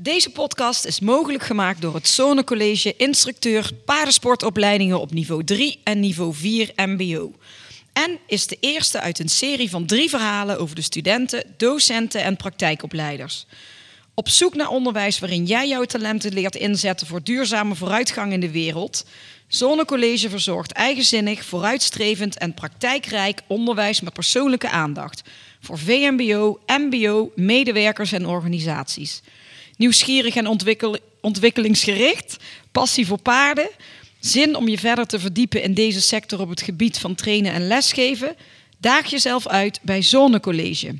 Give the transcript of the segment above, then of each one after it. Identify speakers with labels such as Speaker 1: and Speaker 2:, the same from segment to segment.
Speaker 1: Deze podcast is mogelijk gemaakt door het Zone College Instructeur Paardensportopleidingen op niveau 3 en niveau 4 MBO. En is de eerste uit een serie van drie verhalen over de studenten, docenten en praktijkopleiders. Op zoek naar onderwijs waarin jij jouw talenten leert inzetten voor duurzame vooruitgang in de wereld. Zone College verzorgt eigenzinnig, vooruitstrevend en praktijkrijk onderwijs met persoonlijke aandacht. Voor VMBO, MBO, medewerkers en organisaties. Nieuwsgierig en ontwikkel ontwikkelingsgericht, passie voor paarden, zin om je verder te verdiepen in deze sector op het gebied van trainen en lesgeven. Daag jezelf uit bij Zone College.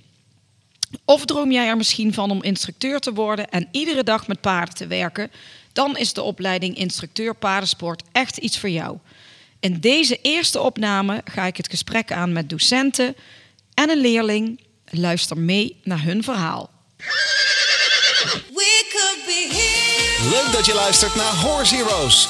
Speaker 1: Of droom jij er misschien van om instructeur te worden en iedere dag met paarden te werken? Dan is de opleiding Instructeur Paardensport echt iets voor jou. In deze eerste opname ga ik het gesprek aan met docenten en een leerling. Luister mee naar hun verhaal.
Speaker 2: Leuk dat je luistert naar Horse Heroes.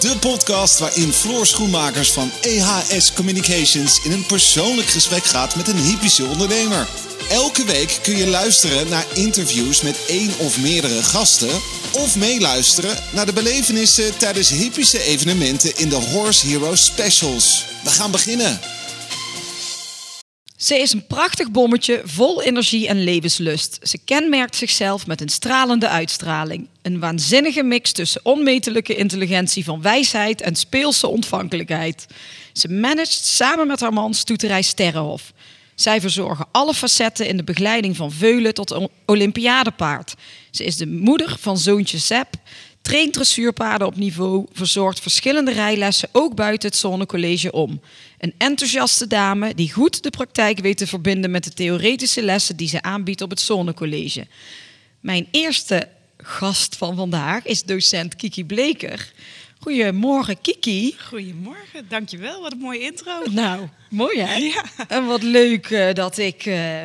Speaker 3: De podcast waarin Floor Schoenmakers van EHS Communications in een persoonlijk gesprek gaat met een hypische ondernemer. Elke week kun je luisteren naar interviews met één of meerdere gasten. Of meeluisteren naar de belevenissen tijdens hypische evenementen in de Horse Heroes Specials. We gaan beginnen.
Speaker 1: Ze is een prachtig bommetje vol energie en levenslust. Ze kenmerkt zichzelf met een stralende uitstraling. Een waanzinnige mix tussen onmetelijke intelligentie van wijsheid en speelse ontvankelijkheid. Ze managt samen met haar man Stoeterij Sterrenhof. Zij verzorgen alle facetten in de begeleiding van veulen tot o- Olympiadepaard. Ze is de moeder van zoontje Sepp, traint dressuurpaarden op niveau, verzorgt verschillende rijlessen ook buiten het zonnecollege om. Een enthousiaste dame die goed de praktijk weet te verbinden met de theoretische lessen die ze aanbiedt op het zonnecollege. Mijn eerste gast van vandaag is docent Kiki Bleker. Goedemorgen Kiki.
Speaker 4: Goedemorgen, dankjewel. Wat een mooie intro.
Speaker 1: Nou, mooi hè?
Speaker 4: Ja.
Speaker 1: En wat leuk eh, dat ik eh,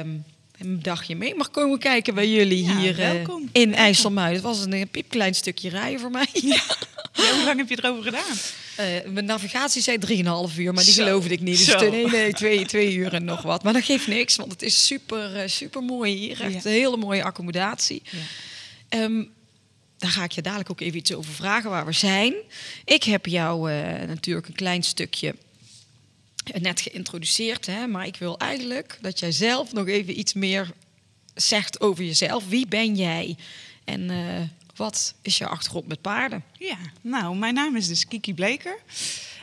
Speaker 1: een dagje mee mag komen kijken bij jullie
Speaker 4: Ja,
Speaker 1: hier eh,
Speaker 4: welkom.
Speaker 1: in IJsselmuiden. Het was een, een piepklein stukje rijden voor mij.
Speaker 4: Ja, hoe lang heb je erover gedaan?
Speaker 1: Eh, mijn navigatie zei 3,5 uur, maar die
Speaker 4: Zo.
Speaker 1: geloofde ik niet. Dus
Speaker 4: Zo.
Speaker 1: nee, nee, twee, twee uur en nog wat. Maar dat geeft niks, want het is super, eh, super mooi hier. Echt
Speaker 4: Ja.
Speaker 1: een hele mooie accommodatie.
Speaker 4: Ja.
Speaker 1: Ehm, daar ga ik je dadelijk ook even iets over vragen waar we zijn. Ik heb jou eh, natuurlijk een klein stukje net geïntroduceerd, hè, maar ik wil eigenlijk dat jij zelf nog even iets meer zegt over jezelf. Wie ben jij en eh, wat is je achtergrond met paarden?
Speaker 4: Ja, nou, mijn naam is dus Kiki Bleker.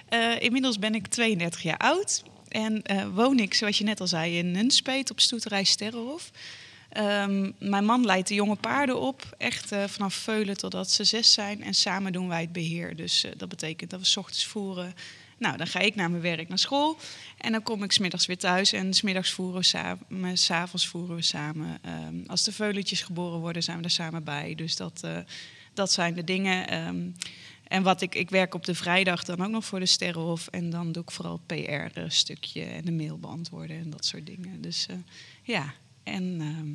Speaker 4: Eh, inmiddels ben ik 32 jaar oud. En eh, woon ik, zoals je net al zei, in Nunspeet op Stoeterij Sterrenhof. Ehm, mijn man leidt de jonge paarden op, echt vanaf veulen totdat ze zes zijn. En samen doen wij het beheer. Dus dat betekent dat we 's ochtends voeren. Nou, dan ga ik naar mijn werk, naar school. En dan kom ik smiddags weer thuis. En smiddags voeren we samen, s'avonds voeren we samen. Ehm, als de veuletjes geboren worden, zijn we er samen bij. Dus dat, eh, dat zijn de dingen. Ehm, en wat ik, ik werk op de vrijdag dan ook nog voor de Sterrenhof. En dan doe ik vooral PR-stukje en de mail beantwoorden en dat soort dingen. Dus eh, ja. En ehm,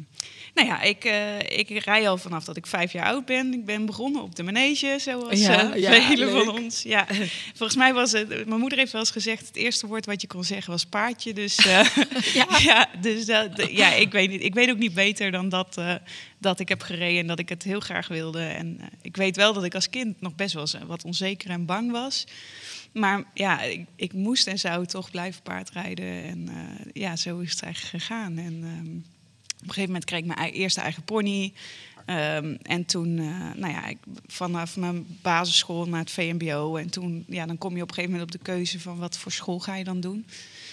Speaker 4: nou ja, ik, eh, ik rij al vanaf dat ik vijf jaar oud ben. Ik ben begonnen op de manege, zoals
Speaker 1: Ja,
Speaker 4: eh,
Speaker 1: ja,
Speaker 4: velen
Speaker 1: leuk.
Speaker 4: van ons. Ja. Volgens mij was het, mijn moeder heeft wel eens gezegd, het eerste woord wat je kon zeggen was paardje. Dus, eh, ja. dus dat, de- ja, ik weet niet. Ik weet ook niet beter dan dat, dat ik heb gereden en dat ik het heel graag wilde. En ik weet wel dat ik als kind nog best wel wat onzeker en bang was. Maar ja, ik, ik moest en zou toch blijven paardrijden. En ja, zo is het eigenlijk gegaan. En ehm, een gegeven moment kreeg ik mijn eerste eigen pony. Ehm, en toen, eh, nou ja, ik, vanaf mijn basisschool naar het VMBO. En toen, ja, dan kom je op een gegeven moment op de keuze van wat voor school ga je dan doen.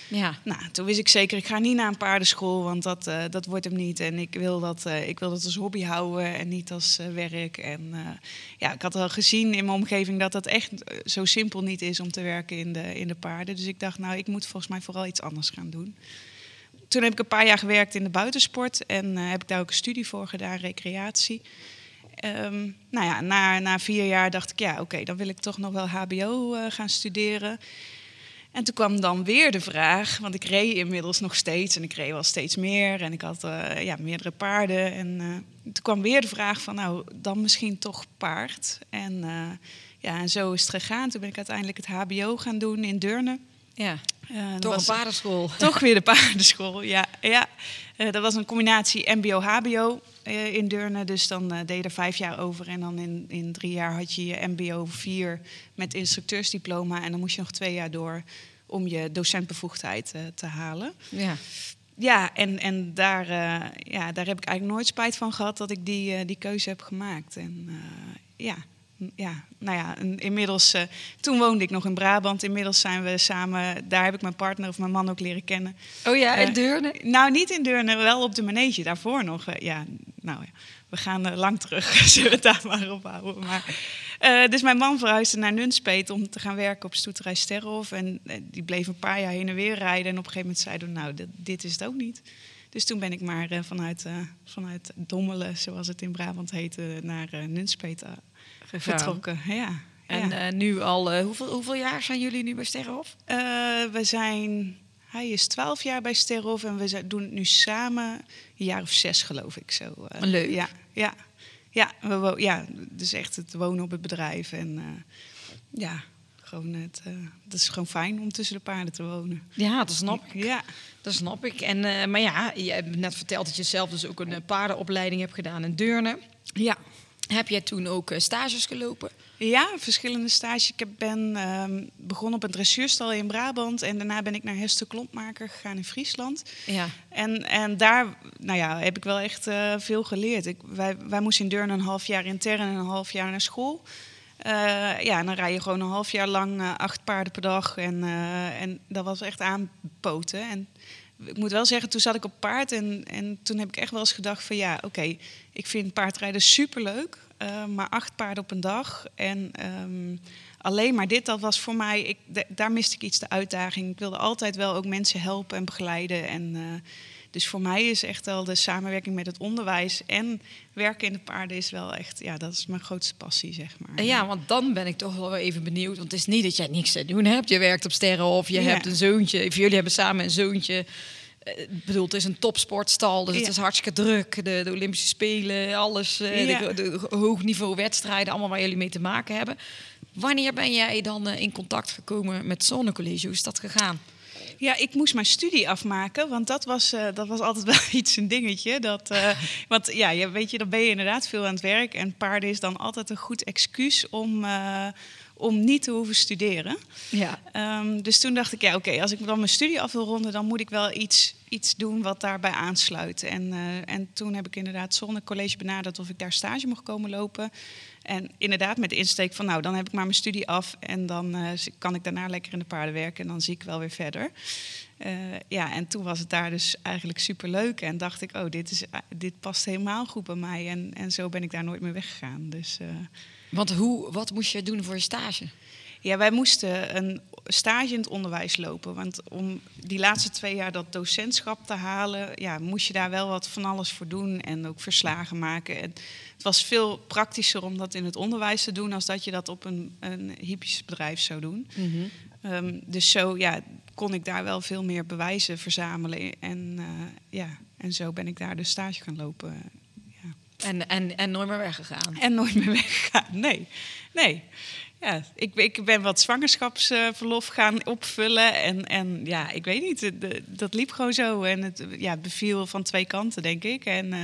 Speaker 1: Ja.
Speaker 4: Nou, toen wist ik zeker, ik ga niet naar een paardenschool, want dat, eh, dat wordt hem niet. En ik wil, dat, eh, ik wil dat als hobby houden en niet als eh, werk. En eh, ja, ik had al gezien in mijn omgeving dat dat echt eh, zo simpel niet is om te werken in de, in de paarden. Dus ik dacht, nou, ik moet volgens mij vooral iets anders gaan doen. Toen heb ik een paar jaar gewerkt in de buitensport en eh, heb ik daar ook een studie voor gedaan, recreatie. Ehm, nou ja, na, na vier jaar dacht ik, ja, oké, dan wil ik toch nog wel HBO eh, gaan studeren. En toen kwam dan weer de vraag, want ik reed inmiddels nog steeds en ik reed wel steeds meer en ik had eh, ja, meerdere paarden. En toen kwam weer de vraag van, nou, dan misschien toch paard. En, ja, en zo is het gegaan. Toen ben ik uiteindelijk het HBO gaan doen in Deurne.
Speaker 1: Ja,
Speaker 4: Eh, was-
Speaker 1: een paardenschool.
Speaker 4: Toch weer de paardenschool, ja. ja. Eh, dat was een combinatie MBO-HBO eh, in Deurne. Dus dan deed je er vijf jaar over. En dan in, in drie jaar had je je MBO 4 met instructeursdiploma. En dan moest je nog twee jaar door om je docentbevoegdheid te halen.
Speaker 1: Ja.
Speaker 4: Ja, en, en daar, ja, daar heb ik eigenlijk nooit spijt van gehad dat ik die, die keuze heb gemaakt. En ja, ja, nou ja, inmiddels, eh, toen woonde ik nog in Brabant. Inmiddels zijn we samen, daar heb ik mijn partner of mijn man ook leren kennen.
Speaker 1: Oh ja, in
Speaker 4: Eh,
Speaker 1: Deurne?
Speaker 4: Nou, niet in Deurne, wel op de manege. Daarvoor nog. eh, ja, nou ja, we gaan lang terug. Zullen we het daar maar op houden. Maar, dus mijn man verhuisde naar Nunspeet om te gaan werken op Stoeterij Sterrenhof. En die bleef een paar jaar heen en weer rijden. En op een gegeven moment zeiden we, nou, dit, dit is het ook niet. Dus toen ben ik maar eh, vanuit, eh, vanuit Dommelen, zoals het in Brabant heette, naar eh, Nunspeet vertrokken. Ja,
Speaker 1: En
Speaker 4: ja.
Speaker 1: nu al, hoeveel, hoeveel jaar zijn jullie nu bij Sterrenhof?
Speaker 4: We zijn, hij is 12 jaar bij Sterhof en we zijn- doen het nu samen een jaar of zes, geloof ik. Zo.
Speaker 1: Leuk.
Speaker 4: Ja, ja, ja, we ja, dus echt het wonen op het bedrijf. En ja, gewoon het, eh, het is gewoon fijn om tussen de paarden te wonen.
Speaker 1: Ja, dat snap ik.
Speaker 4: Ja,
Speaker 1: Dat snap ik. En, eh, maar ja, je hebt net verteld dat je zelf dus ook een eh, paardenopleiding hebt gedaan in Deurne.
Speaker 4: ja.
Speaker 1: Heb jij toen ook stages gelopen?
Speaker 4: Ja, verschillende stages. Ik heb- ben ehm, begonnen op een dressuurstal in Brabant. En daarna ben ik naar Hester Klompmaker gegaan in Friesland.
Speaker 1: Ja.
Speaker 4: En, en daar nou ja, heb ik wel echt veel geleerd. Ik, wij, wij moesten in Deurne een half jaar intern en een half jaar naar school. Eh, ja, en dan rij je gewoon een half jaar lang eh, acht paarden per dag. En, eh, en dat was echt aanpoten. En ik moet wel zeggen, toen zat ik op paard. En, en toen heb ik echt wel eens gedacht van ja, oké, ik vind paardrijden superleuk. maar acht paarden op een dag. En ehm, alleen maar dit, dat was voor mij, ik, da- daar miste ik iets de uitdaging. Ik wilde altijd wel ook mensen helpen en begeleiden. En, dus voor mij is echt wel de samenwerking met het onderwijs en werken in de paarden is wel echt, ja, dat is mijn grootste passie, zeg maar.
Speaker 1: Ja, want dan ben ik toch wel even benieuwd. Want het is niet dat jij niks te doen hebt. Je werkt op Sterrenhof, je
Speaker 4: Ja.
Speaker 1: hebt een zoontje. Of jullie hebben samen een zoontje. Eh, Ik bedoel, het is een topsportstal, dus het is hartstikke druk. De, de Olympische Spelen, alles, eh,
Speaker 4: Ja.
Speaker 1: de, de hoogniveau wedstrijden, allemaal waar jullie mee te maken hebben. Wanneer ben jij dan eh, in contact gekomen met Zonnecollege? Hoe is dat gegaan?
Speaker 4: Ja, ik moest mijn studie afmaken, want dat was, eh, dat was altijd wel iets een dingetje. Dat, eh, want ja, je, weet je, dan ben je inderdaad veel aan het werk. En paarden is dan altijd een goed excuus om, eh, om niet te hoeven studeren.
Speaker 1: Ja.
Speaker 4: Ehm, dus toen dacht ik, ja, oké, als ik dan mijn studie af wil ronden, dan moet ik wel iets, iets doen wat daarbij aansluit. En, en toen heb ik inderdaad Zonnecollege benaderd of ik daar stage mocht komen lopen. En inderdaad met de insteek van, nou, dan heb ik maar mijn studie af en dan eh, kan ik daarna lekker in de paarden werken en dan zie ik wel weer verder. Eh, ja, en toen was het daar dus eigenlijk superleuk en dacht ik, oh, dit, is, dit past helemaal goed bij mij. En, en zo ben ik daar nooit meer weggegaan. Dus, eh,
Speaker 1: Want hoe, wat moest je doen voor je stage?
Speaker 4: Ja, wij moesten een stage in het onderwijs lopen. Want om die laatste twee jaar dat docentschap te halen, ja, moest je daar wel wat van alles voor doen en ook verslagen maken. En het was veel praktischer om dat in het onderwijs te doen, als dat je dat op een, een hippisch bedrijf zou doen. Ehm, dus zo ja, kon ik daar wel veel meer bewijzen verzamelen. En, eh, ja, en zo ben ik daar dus stage gaan lopen. Ja.
Speaker 1: En, en, en nooit meer weggegaan.
Speaker 4: En nooit meer weggegaan. Nee, nee. Ja, ik, ik ben wat zwangerschapsverlof gaan opvullen. En, en ja, ik weet niet, de- dat liep gewoon zo. En het ja, beviel van twee kanten, denk ik. En eh,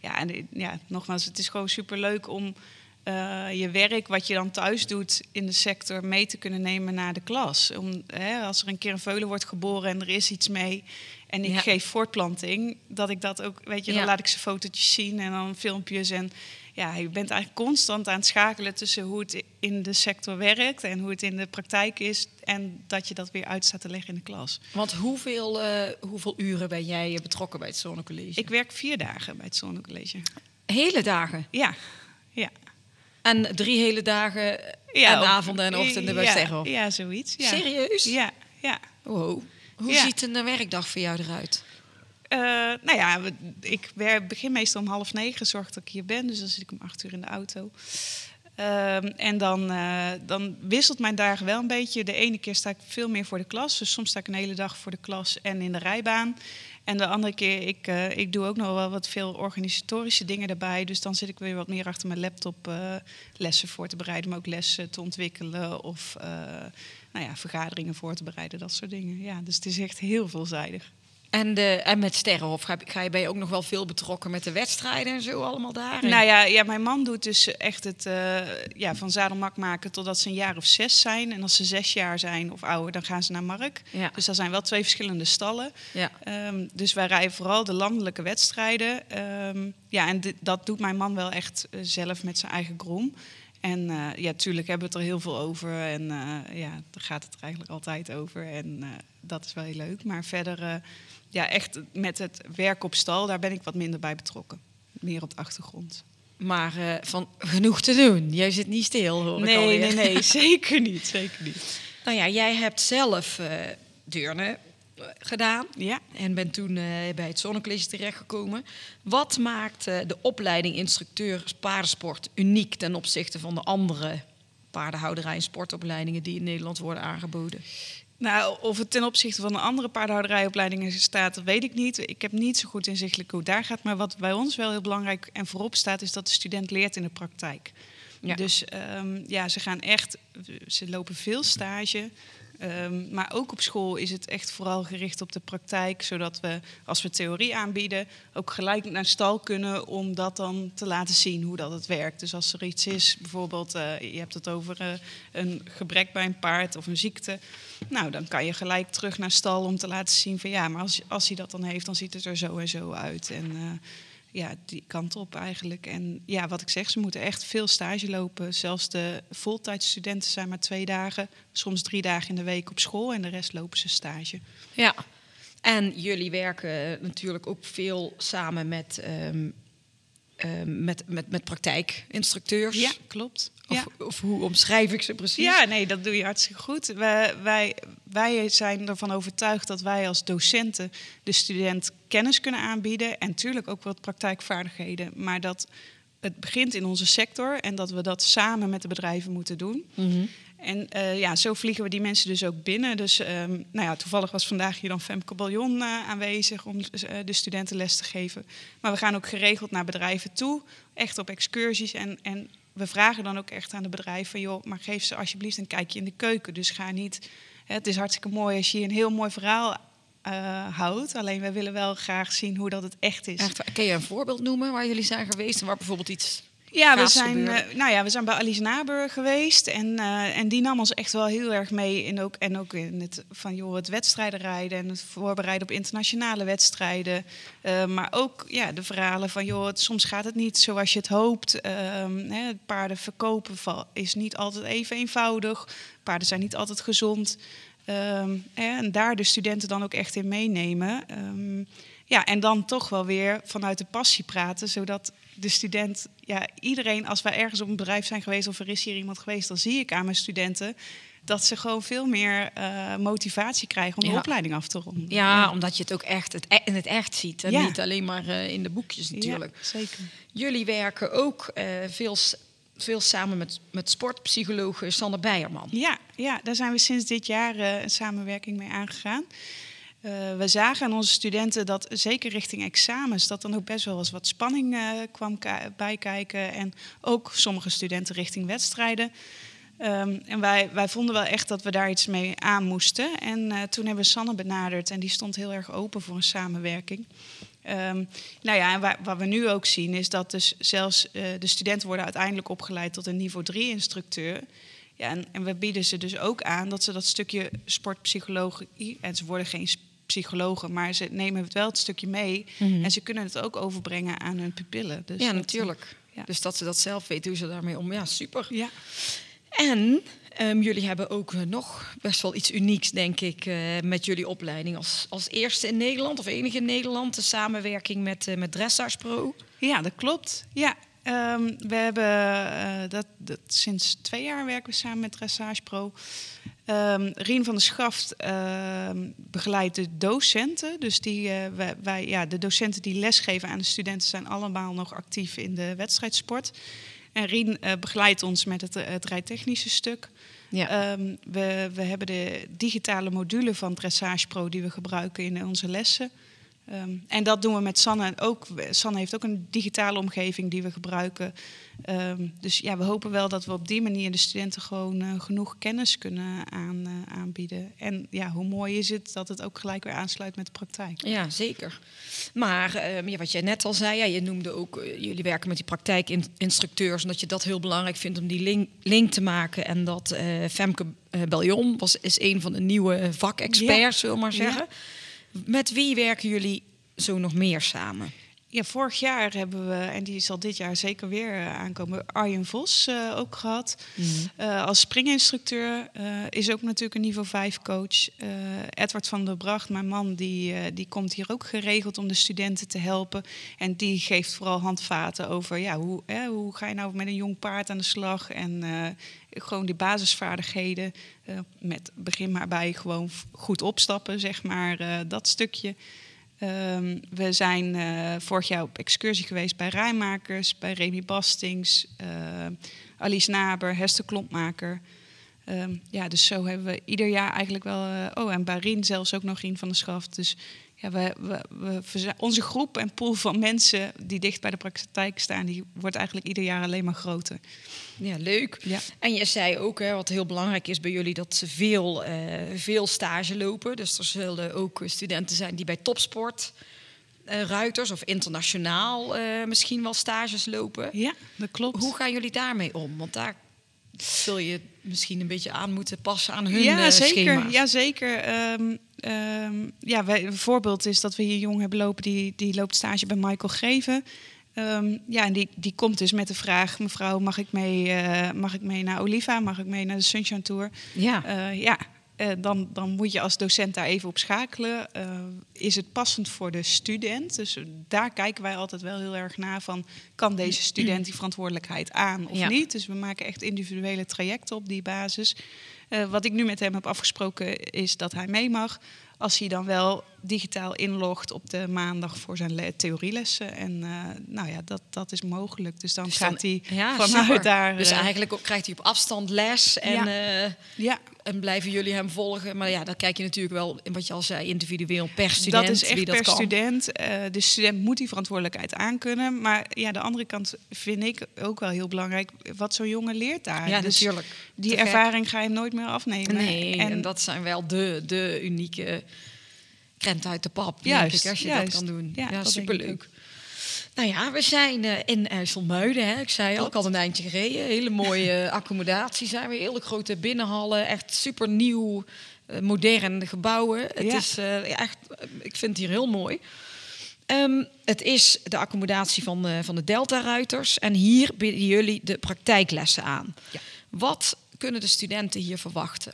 Speaker 4: ja, en, ja, nogmaals, het is gewoon superleuk om eh, je werk, wat je dan thuis doet in de sector, mee te kunnen nemen naar de klas. Om, hè, als er een keer een veulen wordt geboren en er is iets mee... en ik
Speaker 1: Ja.
Speaker 4: geef voortplanting, dat ik dat ook, weet je, dan
Speaker 1: Ja.
Speaker 4: laat ik ze fotootjes zien en dan filmpjes. En ja, je bent eigenlijk constant aan het schakelen tussen hoe het in de sector werkt en hoe het in de praktijk is. En dat je dat weer uit staat te leggen in de klas.
Speaker 1: Want hoeveel, eh, hoeveel uren ben jij betrokken bij het Zonnecollege?
Speaker 4: Ik werk vier dagen bij het Zonnecollege.
Speaker 1: Hele dagen.
Speaker 4: Ja, ja.
Speaker 1: En drie hele dagen
Speaker 4: ja
Speaker 1: en
Speaker 4: op-
Speaker 1: avonden en ochtenden bij
Speaker 4: ja,
Speaker 1: Sterrenhof.
Speaker 4: Ja, zoiets. Ja.
Speaker 1: Serieus?
Speaker 4: Ja, ja.
Speaker 1: Wow. Hoe ziet een werkdag voor jou eruit?
Speaker 4: Eh, nou ja, ik begin meestal om half negen, zorg dat ik hier ben. Dus dan zit ik om acht uur in de auto. Ehm, en dan, eh, dan wisselt mijn dagen wel een beetje. De ene keer sta ik veel meer voor de klas. Dus soms sta ik een hele dag voor de klas en in de rijbaan. En de andere keer, ik, eh, ik doe ook nog wel wat veel organisatorische dingen daarbij. Dus dan zit ik weer wat meer achter mijn laptop lessen voor te bereiden, maar ook lessen te ontwikkelen of nou ja, vergaderingen voor te bereiden, dat soort dingen. Ja, dus het is echt heel veelzijdig.
Speaker 1: En, de, en met Sterrenhof ga, ga je, ben je ook nog wel veel betrokken met de wedstrijden en zo allemaal daar?
Speaker 4: Nou ja, ja, mijn man doet dus echt het eh, ja, van zadelmak maken totdat ze een jaar of zes zijn. En als ze zes jaar zijn of ouder, dan gaan ze naar Mark.
Speaker 1: Ja.
Speaker 4: Dus dat zijn wel twee verschillende stallen.
Speaker 1: Ja.
Speaker 4: Ehm, dus wij rijden vooral de landelijke wedstrijden. Ehm, ja, en dit- dat doet mijn man wel echt eh, zelf met zijn eigen groom. En eh, ja, tuurlijk hebben we het er heel veel over. En ja, daar gaat het er eigenlijk altijd over. En dat is wel heel leuk. Maar verder, ja, echt met het werk op stal, daar ben ik wat minder bij betrokken. Meer op de achtergrond.
Speaker 1: Maar eh, van genoeg te doen. Jij zit niet stil, hoor ik
Speaker 4: Nee,
Speaker 1: alweer.
Speaker 4: nee, nee, zeker niet. Zeker niet.
Speaker 1: Nou ja, jij hebt zelf eh deurne eh, gedaan.
Speaker 4: Ja.
Speaker 1: En bent toen bij het Zonnecollege terechtgekomen. Wat maakt de opleiding instructeur paardensport uniek ten opzichte van de andere paardenhouderij en sportopleidingen die in Nederland worden aangeboden?
Speaker 4: Nou, of het ten opzichte van de andere paardenhouderijopleidingen staat, dat weet ik niet. Ik heb niet zo goed inzichtelijk hoe het daar gaat. Maar wat bij ons wel heel belangrijk en voorop staat, is dat de student leert in de praktijk.
Speaker 1: Ja.
Speaker 4: Dus ehm, ja, ze gaan echt, ze lopen veel stage. Ehm, maar ook op school is het echt vooral gericht op de praktijk, zodat we, als we theorie aanbieden, ook gelijk naar stal kunnen om dat dan te laten zien hoe dat het werkt. Dus als er iets is, bijvoorbeeld eh, je hebt het over eh, een gebrek bij een paard of een ziekte, nou dan kan je gelijk terug naar stal om te laten zien van ja, maar als, als hij dat dan heeft, dan ziet het er zo en zo uit. En eh, ja, die kant op eigenlijk. En ja, wat ik zeg, ze moeten echt veel stage lopen. Zelfs de voltijdstudenten zijn maar twee dagen, soms drie dagen in de week op school en de rest lopen ze stage.
Speaker 1: Ja. En jullie werken natuurlijk ook veel samen met, ehm, ehm, met, met, met praktijkinstructeurs.
Speaker 4: Ja, klopt.
Speaker 1: Of,
Speaker 4: ja.
Speaker 1: of hoe omschrijf ik ze precies?
Speaker 4: Ja, nee, dat doe je hartstikke goed. Wij, wij, wij zijn ervan overtuigd dat wij als docenten de student kennis kunnen aanbieden. En natuurlijk ook wat praktijkvaardigheden. Maar dat het begint in onze sector en dat we dat samen met de bedrijven moeten doen.
Speaker 1: Mhm.
Speaker 4: En eh, ja, zo vliegen we die mensen dus ook binnen. Dus ehm, nou ja, toevallig was vandaag hier dan Femke Baljon eh, aanwezig om eh, de studenten les te geven. Maar we gaan ook geregeld naar bedrijven toe, echt op excursies. En, en we vragen dan ook echt aan de bedrijven joh, maar geef ze alsjeblieft een kijkje in de keuken. Dus ga niet, het is hartstikke mooi als je een heel mooi verhaal houdt. Alleen wij willen wel graag zien hoe dat het echt is.
Speaker 1: Echt, kun je een voorbeeld noemen waar jullie zijn geweest en waar bijvoorbeeld iets
Speaker 4: Ja, we zijn, eh, nou ja, we zijn bij Alice Naburg geweest. En, eh, en die nam ons echt wel heel erg mee. In ook, en ook in het, van, joh, het wedstrijden rijden en het voorbereiden op internationale wedstrijden. Eh, maar ook ja, de verhalen van, joh, het, soms gaat het niet zoals je het hoopt. Ehm, hè, paarden verkopen is niet altijd even eenvoudig. Paarden zijn niet altijd gezond. Ehm, hè, en daar de studenten dan ook echt in meenemen. Ehm, ja, en dan toch wel weer vanuit de passie praten, zodat de student, ja, iedereen, als wij ergens op een bedrijf zijn geweest of er is hier iemand geweest, dan zie ik aan mijn studenten dat ze gewoon veel meer eh, motivatie krijgen om de
Speaker 1: Ja.
Speaker 4: opleiding af te ronden.
Speaker 1: Ja, omdat je het ook echt het, e- in het echt ziet. En
Speaker 4: Ja.
Speaker 1: niet alleen maar eh, in de boekjes natuurlijk.
Speaker 4: Ja, zeker.
Speaker 1: Jullie werken ook eh, veel, veel samen met, met sportpsycholoog Sander Beierman.
Speaker 4: Ja, ja, daar zijn we sinds dit jaar een samenwerking mee aangegaan. Eh, we zagen aan onze studenten dat zeker richting examens, dat dan ook best wel eens wat spanning eh, kwam ka- bijkijken. En ook sommige studenten richting wedstrijden. Ehm, en wij, wij vonden wel echt dat we daar iets mee aan moesten. En eh, toen hebben we Sanne benaderd en die stond heel erg open voor een samenwerking. Ehm, nou ja, en wa- wat we nu ook zien is dat dus zelfs de studenten worden uiteindelijk opgeleid tot een niveau 3 instructeur. Ja, en, en we bieden ze dus ook aan dat ze dat stukje sportpsychologie, en ze worden geen psychologen, maar ze nemen het wel het stukje mee. En ze kunnen het ook overbrengen aan hun pupillen. Dus
Speaker 1: ja,
Speaker 4: dat-
Speaker 1: natuurlijk.
Speaker 4: ja.
Speaker 1: Dus dat ze dat zelf weten hoe ze daarmee om. Ja, super.
Speaker 4: Ja.
Speaker 1: En ehm, jullie hebben ook eh, nog best wel iets unieks, denk ik, eh, met jullie opleiding. Als, als eerste in Nederland of enige in Nederland, de samenwerking met, eh met Dressage Pro.
Speaker 4: Ja, dat klopt. Ja, ehm, we hebben eh, dat, dat sinds twee jaar werken we samen met Dressage Pro. Ehm, Rien van der Schaft ehm, begeleidt de docenten. Dus die, eh, wij, wij- ja, de docenten die lesgeven aan de studenten zijn allemaal nog actief in de wedstrijdsport. En Rien eh, begeleidt ons met het, het rijtechnische stuk.
Speaker 1: Ja.
Speaker 4: Ehm, we, we hebben de digitale module van Dressage Pro die we gebruiken in onze lessen. Ehm, en dat doen we met Sanne ook. Sanne heeft ook een digitale omgeving die we gebruiken. Ehm, dus ja, we hopen wel dat we op die manier de studenten gewoon eh, genoeg kennis kunnen aan, eh, aanbieden. En ja, hoe mooi is het dat het ook gelijk weer aansluit met de praktijk.
Speaker 1: Ja, zeker. Maar ehm, ja, wat jij net al zei, ja, je noemde ook, eh, jullie werken met die praktijkinstructeurs, en dat je dat heel belangrijk vindt om die link, link te maken. En dat Femke Beljon was, is een van de nieuwe vakexperts,
Speaker 4: Ja.
Speaker 1: zullen we maar zeggen. Met wie werken jullie zo nog meer samen?
Speaker 4: Ja, vorig jaar hebben we, en die zal dit jaar zeker weer eh, aankomen, Arjen Vos eh, ook gehad. Eh, als springinstructeur is ook natuurlijk een niveau 5 coach. Edward van der Bracht, mijn man, die, die komt hier ook geregeld om de studenten te helpen. En die geeft vooral handvaten over ja, hoe, hoe ga je nou met een jong paard aan de slag. En gewoon die basisvaardigheden. met begin maar bij gewoon goed opstappen, zeg maar, dat stukje. Ehm, we zijn eh, vorig jaar op excursie geweest bij Rijmakers, bij Remy Bastings, eh, Alice Naber, Hester Klompmaker. Ehm, ja, dus zo hebben we ieder jaar eigenlijk wel... eh, oh, en bij Rien zelfs ook nog Rien van de Schaft. Dus ja, we, we, onze groep en pool van mensen die dicht bij de praktijk staan... die wordt eigenlijk ieder jaar alleen maar groter.
Speaker 1: Ja, leuk.
Speaker 4: Ja.
Speaker 1: En je zei ook, hè, wat heel belangrijk is bij jullie, dat ze veel, eh, veel stage lopen. Dus er zullen ook studenten zijn die bij topsport, eh, ruiters of internationaal eh, misschien wel stages lopen.
Speaker 4: Ja, dat klopt.
Speaker 1: Hoe gaan jullie daarmee om? Want daar zul je misschien een beetje aan moeten passen aan hun
Speaker 4: ja, zeker.
Speaker 1: schema's.
Speaker 4: Ja, zeker. Ehm, ehm, ja, wij, een voorbeeld is dat we hier jong hebben lopen, die, die loopt stage bij Michael Greven. Ehm, ja, en die, die komt dus met de vraag: mevrouw, mag ik mee, eh, mag ik mee naar Oliva? Mag ik mee naar de Sunshine Tour?
Speaker 1: Ja.
Speaker 4: Eh, ja, eh, dan, dan moet je als docent daar even op schakelen. Is het passend voor de student? Dus daar kijken wij altijd wel heel erg naar van... kan deze student die verantwoordelijkheid aan of
Speaker 1: Ja.
Speaker 4: niet? Dus we maken echt individuele trajecten op die basis. Eh, wat ik nu met hem heb afgesproken is dat hij mee mag... als hij dan wel digitaal inlogt op de maandag voor zijn le- theorielessen. En eh, nou ja, dat, dat is mogelijk. Dus dan
Speaker 1: Dus
Speaker 4: gaat hij
Speaker 1: ja,
Speaker 4: vanuit
Speaker 1: super.
Speaker 4: daar...
Speaker 1: Dus
Speaker 4: eh,
Speaker 1: eigenlijk ook, krijgt hij op afstand les en,
Speaker 4: Ja.
Speaker 1: eh,
Speaker 4: ja,
Speaker 1: en blijven jullie hem volgen. Maar ja, dan kijk je natuurlijk wel, in wat je al zei, individueel per student.
Speaker 4: dat is echt
Speaker 1: dat
Speaker 4: per
Speaker 1: kan.
Speaker 4: student. De student moet die verantwoordelijkheid aankunnen. Maar ja, de andere kant vind ik ook wel heel belangrijk wat zo'n jongen leert daar.
Speaker 1: Ja,
Speaker 4: dus
Speaker 1: natuurlijk.
Speaker 4: Die
Speaker 1: Te gek.
Speaker 4: ervaring ga je hem nooit meer afnemen.
Speaker 1: Nee, en,
Speaker 4: en
Speaker 1: dat zijn wel de, de unieke krenten uit de pap,
Speaker 4: Juist,
Speaker 1: denk ik, als je
Speaker 4: juist.
Speaker 1: dat kan doen.
Speaker 4: Ja,
Speaker 1: superleuk. Nou ja, we zijn eh, in IJsselmuiden. Hè. Ik zei al, ik had een eindje gereden. Hele mooie eh, accommodatie zijn we. Hele grote binnenhallen. Echt super nieuw, eh, modern gebouwen. Het
Speaker 4: Ja.
Speaker 1: is eh, echt, eh, ik vind het hier heel mooi. Ehm, het is de accommodatie van, eh, van de Delta-ruiters. En hier bieden jullie de praktijklessen aan.
Speaker 4: Ja.
Speaker 1: Wat kunnen de studenten hier verwachten?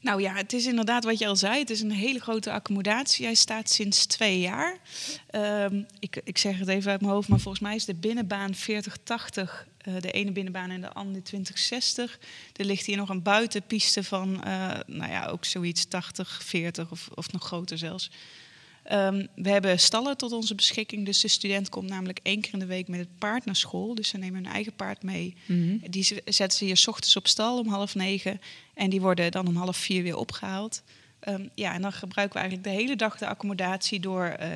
Speaker 4: Nou ja, het is inderdaad wat je al zei. Het is een hele grote accommodatie. Hij staat sinds twee jaar. Ehm, ik, ik zeg het even uit mijn hoofd, maar volgens mij is de binnenbaan 4080. eh, de ene binnenbaan en de andere 2060. Er ligt hier nog een buitenpiste van, eh, nou ja, ook zoiets 80, 40 of, of nog groter zelfs. Ehm, we hebben stallen tot onze beschikking. Dus de student komt namelijk één keer in de week met het paard naar school. Dus ze nemen hun eigen paard mee. Die z- zetten ze hier 's ochtends op stal om half negen. En die worden dan om half vier weer opgehaald. Ehm, ja, en dan gebruiken we eigenlijk de hele dag de accommodatie door eh,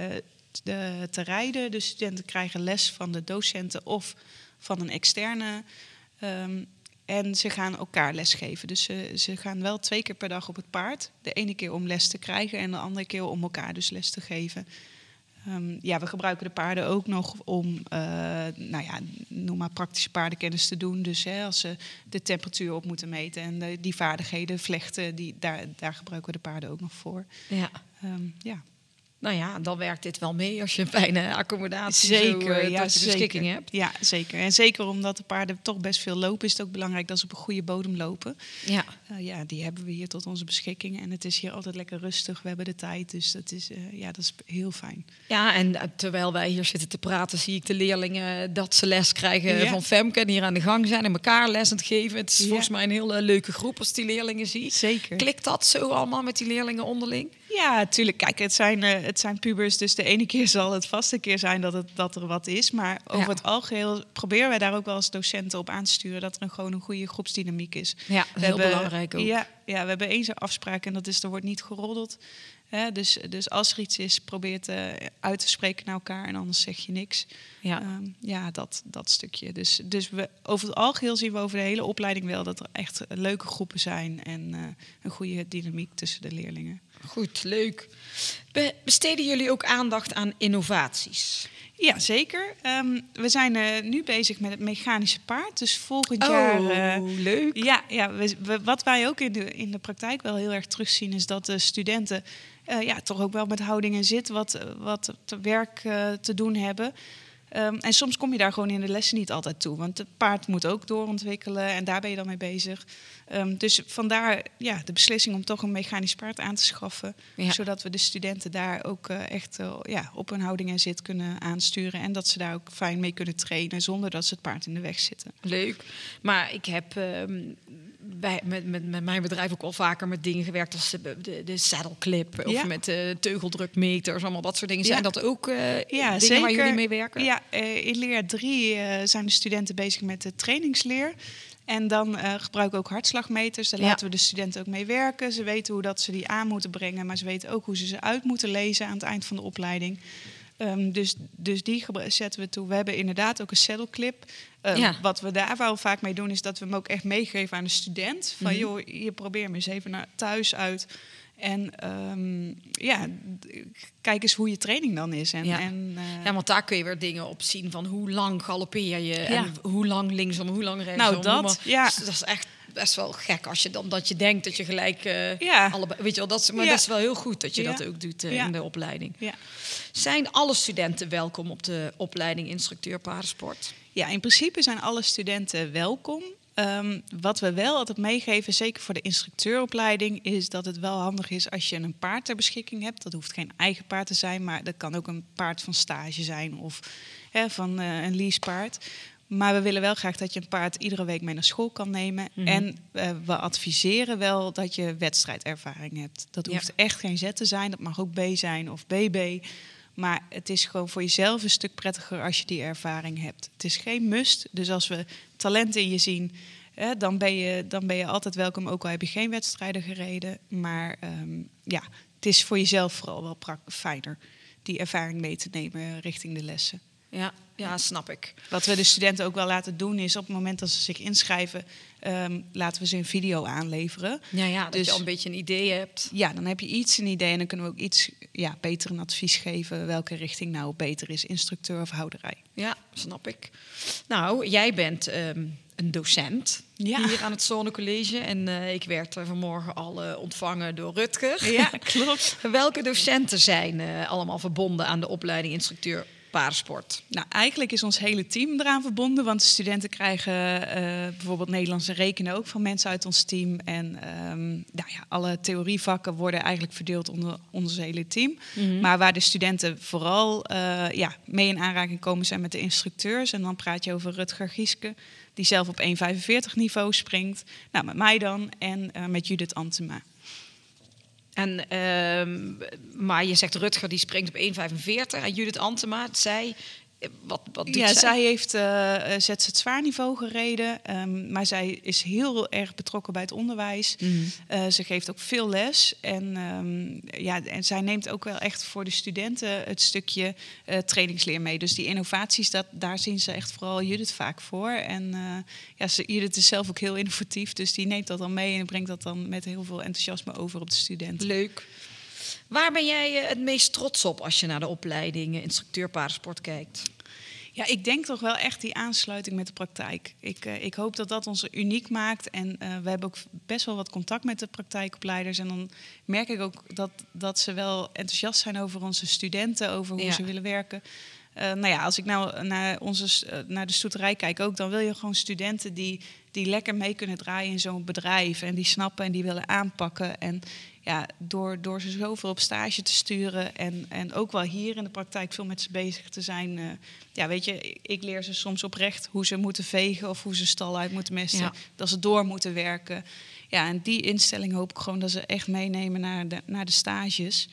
Speaker 4: de, te rijden. De studenten krijgen les van de docenten of van een externe. Ehm, en ze gaan elkaar lesgeven. Dus ze, ze gaan wel twee keer per dag op het paard. De ene keer om les te krijgen en de andere keer om elkaar dus les te geven. Ehm, ja, we gebruiken de paarden ook nog om, eh, nou ja, noem maar praktische paardenkennis te doen. Dus hè, als ze de temperatuur op moeten meten en de- die vaardigheden vlechten, die, daar, daar gebruiken we de paarden ook nog voor.
Speaker 1: Ja.
Speaker 4: Ehm, ja.
Speaker 1: Nou ja, dan werkt dit wel mee als je een fijne accommodatie zo,
Speaker 4: Zeker,
Speaker 1: eh,
Speaker 4: ja,
Speaker 1: tot je
Speaker 4: zeker.
Speaker 1: beschikking hebt.
Speaker 4: Ja, zeker. En zeker omdat de paarden toch best veel lopen, is het ook belangrijk dat ze op een goede bodem lopen.
Speaker 1: Ja.
Speaker 4: Eh, ja, die hebben we hier tot onze beschikking. En het is hier altijd lekker rustig. We hebben de tijd, dus dat is, eh, ja, dat is heel fijn.
Speaker 1: ja, en eh, terwijl wij hier zitten te praten, zie ik de leerlingen dat ze les krijgen
Speaker 4: Ja.
Speaker 1: van Femke en hier aan de gang zijn en elkaar les aan het geven. Het is
Speaker 4: Ja.
Speaker 1: volgens mij een hele leuke groep als die leerlingen zie.
Speaker 4: Zeker.
Speaker 1: Klikt dat zo allemaal met die leerlingen onderling?
Speaker 4: Ja, natuurlijk. Kijk, het zijn, eh, het zijn pubers, dus de ene keer zal het vast een keer zijn dat, het, dat er wat is. Maar over
Speaker 1: Ja.
Speaker 4: het algeheel proberen wij daar ook wel als docenten op aan te sturen dat er een, gewoon een goede groepsdynamiek is.
Speaker 1: Ja, dat is
Speaker 4: We
Speaker 1: heel
Speaker 4: hebben-
Speaker 1: belangrijk ook.
Speaker 4: Ja, ja, we hebben één zo'n afspraak en dat is er wordt niet geroddeld. Hè, dus, dus als er iets is, probeer het eh, uit te spreken naar elkaar en anders zeg je niks.
Speaker 1: Ja.
Speaker 4: Ehm, ja dat, dat stukje. Dus, dus we, over het algeheel zien we over de hele opleiding wel dat er echt leuke groepen zijn en eh, een goede dynamiek tussen de leerlingen.
Speaker 1: Goed, leuk. Be- besteden jullie ook aandacht aan innovaties?
Speaker 4: Ja, zeker. Ehm, we zijn eh, nu bezig met het mechanische paard. Dus volgend
Speaker 1: Oh,
Speaker 4: jaar. eh,
Speaker 1: leuk.
Speaker 4: Ja, ja we, we- wat wij ook in de, in de praktijk wel heel erg terugzien, is dat de studenten eh, ja, toch ook wel met houding en zit wat, wat te werk te doen hebben. Ehm, en soms kom je daar gewoon in de lessen niet altijd toe. Want het paard moet ook doorontwikkelen en daar ben je dan mee bezig. Ehm, dus vandaar ja, de beslissing om toch een mechanisch paard aan te schaffen.
Speaker 1: Ja.
Speaker 4: Zodat we de studenten daar ook eh, echt eh, ja, op hun houding en zit kunnen aansturen. En dat ze daar ook fijn mee kunnen trainen zonder dat ze het paard in de weg zitten.
Speaker 1: Leuk. Maar ik heb ehm, bij, met, met, met mijn bedrijf ook al vaker met dingen gewerkt als de, de, de saddle clip of
Speaker 4: Ja.
Speaker 1: met de teugeldrukmeters, allemaal dat soort dingen. Zijn
Speaker 4: Ja.
Speaker 1: dat ook eh,
Speaker 4: Ja,
Speaker 1: dingen
Speaker 4: zeker.
Speaker 1: waar jullie mee werken?
Speaker 4: Ja, eh, in leer 3 zijn de studenten bezig met de trainingsleer. En dan eh, gebruiken we ook hartslagmeters. Daar laten we de studenten ook mee werken. Ze weten hoe dat ze die aan moeten brengen, maar ze weten ook hoe ze ze uit moeten lezen aan het eind van de opleiding. Ehm, dus, dus die zetten we toe. We hebben inderdaad ook een saddle clip. Ehm,
Speaker 1: Ja.
Speaker 4: Wat we daar wel vaak mee doen, is dat we hem ook echt meegeven aan de student. Van
Speaker 1: Mhm.
Speaker 4: joh, hier probeer hem eens even naar thuis uit. En ehm, ja, kijk eens hoe je training dan is. En,
Speaker 1: Ja.
Speaker 4: en, eh,
Speaker 1: Ja, want daar kun je weer dingen op zien van hoe lang galoppeer je
Speaker 4: Ja.
Speaker 1: en hoe lang linksom, hoe lang rechtsom.
Speaker 4: Nou, dat,
Speaker 1: maar-
Speaker 4: ja.
Speaker 1: Dus dat is echt best wel gek als je dan dat je denkt dat je gelijk eh,
Speaker 4: Ja.
Speaker 1: allebei, weet je wel, dat maar
Speaker 4: Ja.
Speaker 1: dat is wel heel goed dat je dat ook doet eh, in de opleiding.
Speaker 4: ja.
Speaker 1: Zijn alle studenten welkom op de opleiding instructeur paardensport?
Speaker 4: ja, in principe zijn alle studenten welkom. Ehm, wat we wel altijd meegeven, zeker voor de instructeuropleiding, is dat het wel handig is als je een paard ter beschikking hebt. Dat hoeft geen eigen paard te zijn, maar dat kan ook een paard van stage zijn of hè, van eh, een leasepaard. Maar we willen wel graag dat je een paard iedere week mee naar school kan nemen.
Speaker 1: Mhm.
Speaker 4: En eh, we adviseren wel dat je wedstrijdervaring hebt. Dat
Speaker 1: Ja.
Speaker 4: hoeft echt geen Z te zijn, dat mag ook B zijn of BB. Maar het is gewoon voor jezelf een stuk prettiger als je die ervaring hebt. Het is geen must. Dus als we talent in je zien, dan, ben je, dan ben je altijd welkom. Ook al heb je geen wedstrijden gereden. Maar ehm, ja, het is voor jezelf vooral wel fijner. Die ervaring mee te nemen richting de lessen.
Speaker 1: Ja, ja snap ik.
Speaker 4: Wat we de studenten ook wel laten doen is op het moment dat ze zich inschrijven, ehm, laten we ze een video aanleveren.
Speaker 1: Ja, ja dat
Speaker 4: Dus-
Speaker 1: je al een beetje een idee hebt.
Speaker 4: Ja, dan heb je iets een idee en dan kunnen we ook iets ja, beter een advies geven welke richting nou beter is, instructeur of houderij.
Speaker 1: Ja, snap ik. Nou, jij bent ehm, een docent
Speaker 4: Ja.
Speaker 1: hier aan het Zonnecollege. En eh, ik werd er vanmorgen al eh, ontvangen door Rutger.
Speaker 4: Ja, klopt.
Speaker 1: Welke docenten zijn eh, allemaal verbonden aan de opleiding instructeur paardensport?
Speaker 4: Nou, eigenlijk is ons hele team eraan verbonden, want de studenten krijgen eh, bijvoorbeeld Nederlands en rekenen ook van mensen uit ons team. En ehm, nou ja, alle theorievakken worden eigenlijk verdeeld onder ons hele team. Maar waar de studenten vooral eh, ja, mee in aanraking komen zijn met de instructeurs. En dan praat je over Rutger Gieske, die zelf op 1,45 niveau springt. Nou, met mij dan en eh, met Judith Antema.
Speaker 1: En, ehm, maar je zegt Rutger die springt op 1,45 en Judith Antema, zij, wat, wat doet
Speaker 4: Ja,
Speaker 1: zij?
Speaker 4: zij heeft eh, eh, ZZ zwaar niveau gereden, ehm, maar zij is heel erg betrokken bij het onderwijs.
Speaker 1: Mhm.
Speaker 4: Eh, ze geeft ook veel les en, ehm, ja, en zij neemt ook wel echt voor de studenten het stukje eh, trainingsleer mee. Dus die innovaties, dat, daar zien ze echt vooral Judith vaak voor. En ja, ze, Judith is zelf ook heel innovatief, dus die neemt dat dan mee en brengt dat dan met heel veel enthousiasme over op de studenten.
Speaker 1: Leuk. Waar ben jij het meest trots op als je naar de opleiding instructeur paardensport kijkt?
Speaker 4: Ja, ik denk toch wel echt die aansluiting met de praktijk. Ik, eh, ik hoop dat dat ons uniek maakt. En eh, we hebben ook best wel wat contact met de praktijkopleiders. En dan merk ik ook dat, dat ze wel enthousiast zijn over onze studenten, over hoe
Speaker 1: Ja.
Speaker 4: ze willen werken. Eh, nou ja, als ik nou naar, onze, naar de stoeterij kijk ook, dan wil je gewoon studenten die, die lekker mee kunnen draaien in zo'n bedrijf. En die snappen en die willen aanpakken. En ja, door, door ze zoveel op stage te sturen en, en ook wel hier in de praktijk veel met ze bezig te zijn. eh, ja, weet je, ik- ik leer ze soms oprecht hoe ze moeten vegen of hoe ze stal uit moeten mesten.
Speaker 1: Ja.
Speaker 4: Dat ze door moeten werken. ja, en die instelling hoop ik gewoon dat ze echt meenemen naar de, naar de stages.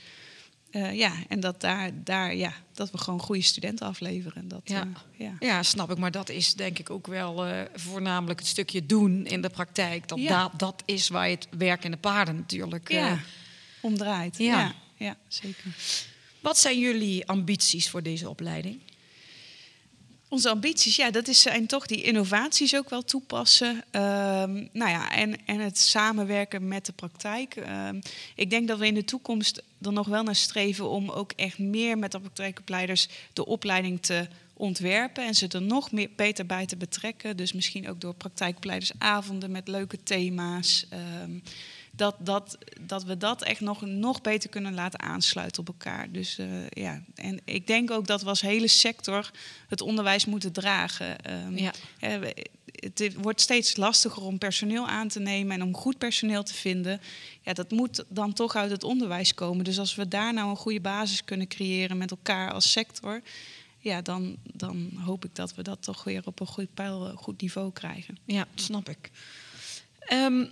Speaker 4: Eh, ja, en dat, daar, daar, ja, dat we gewoon goede studenten afleveren. Dat,
Speaker 1: Ja.
Speaker 4: eh, ja.
Speaker 1: Ja, snap ik. Maar dat is denk ik ook wel eh, voornamelijk het stukje doen in de praktijk. Dat,
Speaker 4: Ja.
Speaker 1: dat, dat is waar je het werk in de paarden natuurlijk...
Speaker 4: ja, omdraait.
Speaker 1: Ja.
Speaker 4: Ja, zeker.
Speaker 1: Wat zijn jullie ambities voor deze opleiding?
Speaker 4: Onze ambities, ja, dat is, zijn toch die innovaties ook wel toepassen. Ehm, nou ja, en, en het samenwerken met de praktijk. Ehm, ik denk dat we in de toekomst er nog wel naar streven om ook echt meer met de praktijkopleiders de opleiding te ontwerpen en ze er nog meer beter bij te betrekken. Dus misschien ook door praktijkopleidersavonden met leuke thema's. Ehm, dat, dat, dat we dat echt nog, nog beter kunnen laten aansluiten op elkaar. Dus eh, ja, en ik denk ook dat we als hele sector het onderwijs moeten dragen. Ehm,
Speaker 1: Ja.
Speaker 4: het wordt steeds lastiger om personeel aan te nemen en om goed personeel te vinden. Ja, dat moet dan toch uit het onderwijs komen. Dus als we daar nou een goede basis kunnen creëren met elkaar als sector, ja, dan, dan hoop ik dat we dat toch weer op een goed, peil, eh, goed niveau krijgen.
Speaker 1: Ja, snap ik. Ehm,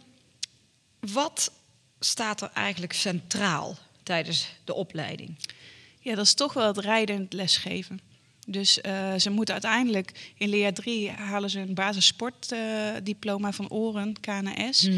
Speaker 1: wat staat er eigenlijk centraal tijdens de opleiding?
Speaker 4: Ja, dat is toch wel het rijden en het lesgeven. Dus eh, ze moeten uiteindelijk in leer 3 halen ze een basissportdiploma van Oren, KNS.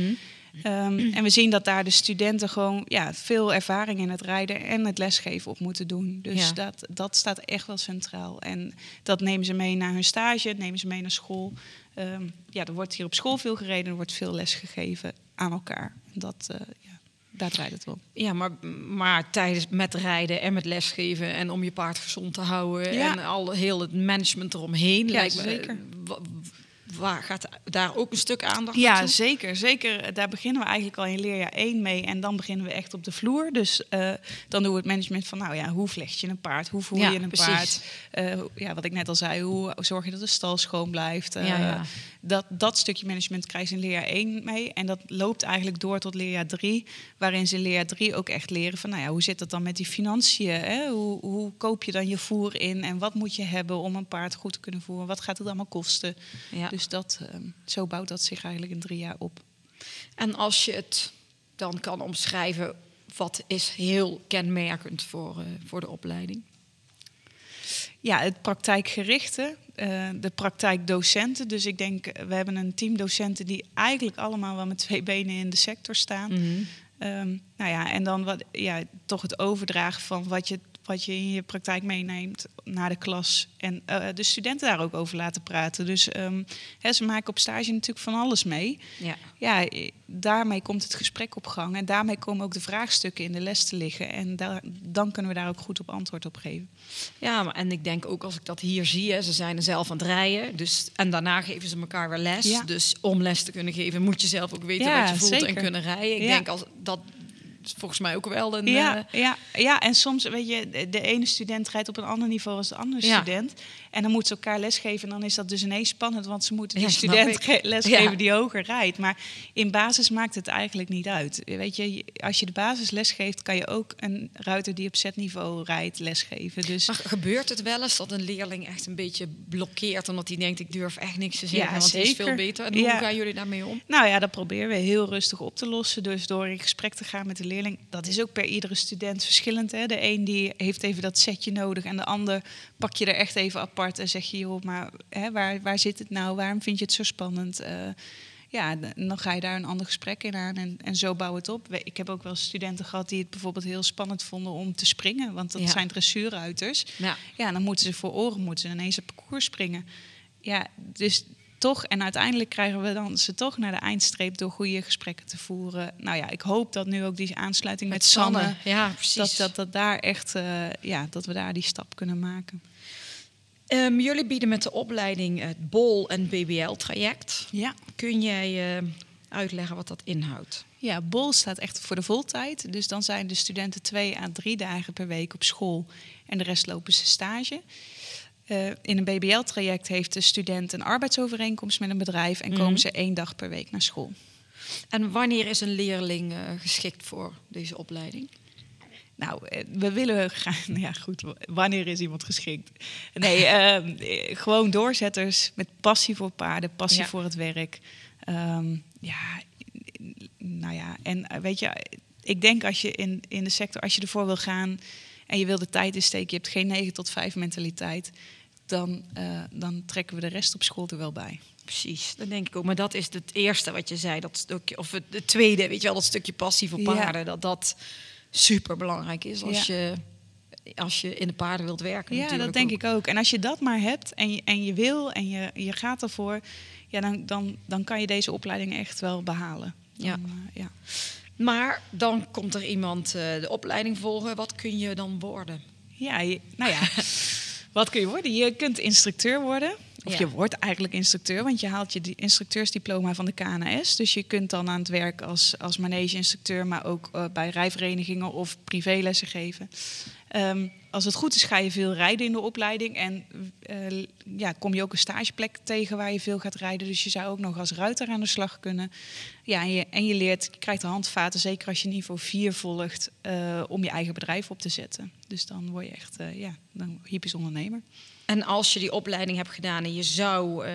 Speaker 4: Ehm, en we zien dat daar de studenten gewoon ja, veel ervaring in het rijden en het lesgeven op moeten doen. Dus
Speaker 1: Ja.
Speaker 4: dat, dat staat echt wel centraal. En dat nemen ze mee naar hun stage, nemen ze mee naar school. Ehm, ja, er wordt hier op school veel gereden, er wordt veel les gegeven aan elkaar. Dat, eh, ja, daar draait het om.
Speaker 1: Ja, maar, maar tijdens met rijden en met lesgeven en om je paard gezond te houden
Speaker 4: Ja.
Speaker 1: en al heel het management eromheen,
Speaker 4: Ja,
Speaker 1: lijkt me.
Speaker 4: zeker.
Speaker 1: Wa- Waar gaat daar ook een stuk aandacht
Speaker 4: Ja,
Speaker 1: naartoe?
Speaker 4: zeker. Zeker. Daar beginnen we eigenlijk al in leerjaar 1 mee. En dan beginnen we echt op de vloer. Dus eh, dan doen we het management van, nou ja, hoe vlecht je een paard? Hoe voer
Speaker 1: Ja,
Speaker 4: je een
Speaker 1: precies.
Speaker 4: paard? Eh, ja, wat ik net al zei, hoe zorg je dat de stal schoon blijft? Eh,
Speaker 1: Ja, ja.
Speaker 4: Dat, dat stukje management krijg je in leerjaar 1 mee. En dat loopt eigenlijk door tot leerjaar 3. Waarin ze in leerjaar 3 ook echt leren van, nou ja, hoe zit het dan met die financiën? Hè? Hoe, hoe koop je dan je voer in? En wat moet je hebben om een paard goed te kunnen voeren? Wat gaat het allemaal kosten?
Speaker 1: Ja.
Speaker 4: Dus dat, ehm, zo bouwt dat zich eigenlijk in drie jaar op.
Speaker 1: En als je het dan kan omschrijven, wat is heel kenmerkend voor, eh, voor de opleiding?
Speaker 4: Ja, het praktijkgerichte, eh, de praktijkdocenten. Dus ik denk, eh, we hebben een team docenten die eigenlijk allemaal wel met twee benen in de sector staan. Ehm, nou ja, en dan wat, ja, toch het overdragen van wat je, wat je in je praktijk meeneemt naar de klas. En eh, de studenten daar ook over laten praten. Dus ehm, hè, ze maken op stage natuurlijk van alles mee.
Speaker 1: Ja.
Speaker 4: Ja, daarmee komt het gesprek op gang. En daarmee komen ook de vraagstukken in de les te liggen. En daar, dan kunnen we daar ook goed op antwoord op geven.
Speaker 1: Ja, maar, en ik denk ook als ik dat hier zie, hè, ze zijn er zelf aan het rijden. Dus, en daarna geven ze elkaar weer les.
Speaker 4: Ja.
Speaker 1: Dus om les te kunnen geven, moet je zelf ook weten
Speaker 4: Ja,
Speaker 1: wat je voelt en kunnen rijden. Ik denk als dat volgens mij ook wel een.
Speaker 4: Ja,
Speaker 1: eh,
Speaker 4: ja, ja, en soms, weet je, de- ene student rijdt op een ander niveau als de andere
Speaker 1: Ja.
Speaker 4: student. En dan moeten ze elkaar lesgeven. En dan is dat dus ineens spannend, want ze moeten die
Speaker 1: Ja,
Speaker 4: student lesgeven die hoger rijdt. Maar in basis maakt het eigenlijk niet uit. Weet je, als je de basis lesgeeft, kan je ook een ruiter die op zetniveau rijdt lesgeven. Dus
Speaker 1: maar gebeurt het wel eens dat een leerling echt een beetje blokkeert omdat hij denkt ik durf echt niks te zeggen, want het is
Speaker 4: zeker.
Speaker 1: veel beter. En hoe gaan jullie daarmee om?
Speaker 4: Nou ja, dat proberen we heel rustig op te lossen. Dus door in gesprek te gaan met de leerling. Dat is ook per iedere student verschillend. Hè? De een die heeft even dat setje nodig. En de ander pak je er echt even apart. En zeg je, joh, maar hè, waar, waar zit het nou? Waarom vind je het zo spannend? Eh, ja, dan ga je daar een ander gesprek in aan. En, en zo bouw het op. Ik heb ook wel studenten gehad die het bijvoorbeeld heel spannend vonden om te springen. Want dat
Speaker 1: Ja.
Speaker 4: zijn dressuurruiters.
Speaker 1: Ja.
Speaker 4: Ja, dan moeten ze voor oren moeten ze ineens op parcours springen. Ja, dus toch, en uiteindelijk krijgen we dan ze toch naar de eindstreep door goede gesprekken te voeren. Nou ja, ik hoop dat nu ook die aansluiting met, Sanne,
Speaker 1: Ja, precies.
Speaker 4: dat, dat, dat daar echt, eh, ja, dat we daar die stap kunnen maken.
Speaker 1: Ehm, jullie bieden met de opleiding het BOL en BBL-traject.
Speaker 4: Ja.
Speaker 1: Kun jij eh, uitleggen wat dat inhoudt?
Speaker 4: Ja, BOL staat echt voor de voltijd. Dus dan zijn de studenten twee à drie dagen per week op school en de rest lopen ze stage. Eh, in een BBL-traject heeft de student een arbeidsovereenkomst met een bedrijf en komen ze één dag per week naar school.
Speaker 1: En wanneer is een leerling eh, geschikt voor deze opleiding?
Speaker 4: Nou, eh, we willen graag. Nou ja, goed. Wanneer is iemand geschikt? Nee, ehm, eh, gewoon doorzetters met passie voor paarden, passie
Speaker 1: Ja.
Speaker 4: voor het werk. Ehm, ja, nou ja, en weet je, ik denk als je in, in de sector, als je ervoor wil gaan en je wil de tijd insteken, je hebt geen 9 tot 5 mentaliteit, dan, eh, dan trekken we de rest op school er wel bij.
Speaker 1: Precies, dat denk ik ook. Maar dat is het eerste wat je zei, dat stukje, of het tweede, weet je wel, dat stukje passie voor
Speaker 4: Ja.
Speaker 1: paarden, dat dat super belangrijk is als,
Speaker 4: Ja.
Speaker 1: je, als je in de paarden wilt werken.
Speaker 4: Ja, dat denk ik ook. En als je dat maar hebt en je, en je wil en je, je gaat ervoor, ja, dan, dan, dan kan je deze opleiding echt wel behalen. Dan,
Speaker 1: Ja.
Speaker 4: eh, ja.
Speaker 1: Maar dan komt er iemand eh, de opleiding volgen. Wat kun je dan worden?
Speaker 4: Ja, je- nou ja. Wat kun je worden? Je kunt instructeur worden. Of
Speaker 1: Ja.
Speaker 4: je wordt eigenlijk instructeur, want je haalt je instructeursdiploma van de KNS. Dus je kunt dan aan het werk als, als manege-instructeur, maar ook eh, bij rijverenigingen of privélessen geven. Ehm, als het goed is, ga je veel rijden in de opleiding. En eh, ja, kom je ook een stageplek tegen waar je veel gaat rijden. Dus je zou ook nog als ruiter aan de slag kunnen. Ja, en je, leert, krijgt de handvaten, zeker als je niveau 4 volgt, eh, om je eigen bedrijf op te zetten. Dus dan word je echt eh, ja, dan hypisch ondernemer.
Speaker 1: En als je die opleiding hebt gedaan en je zou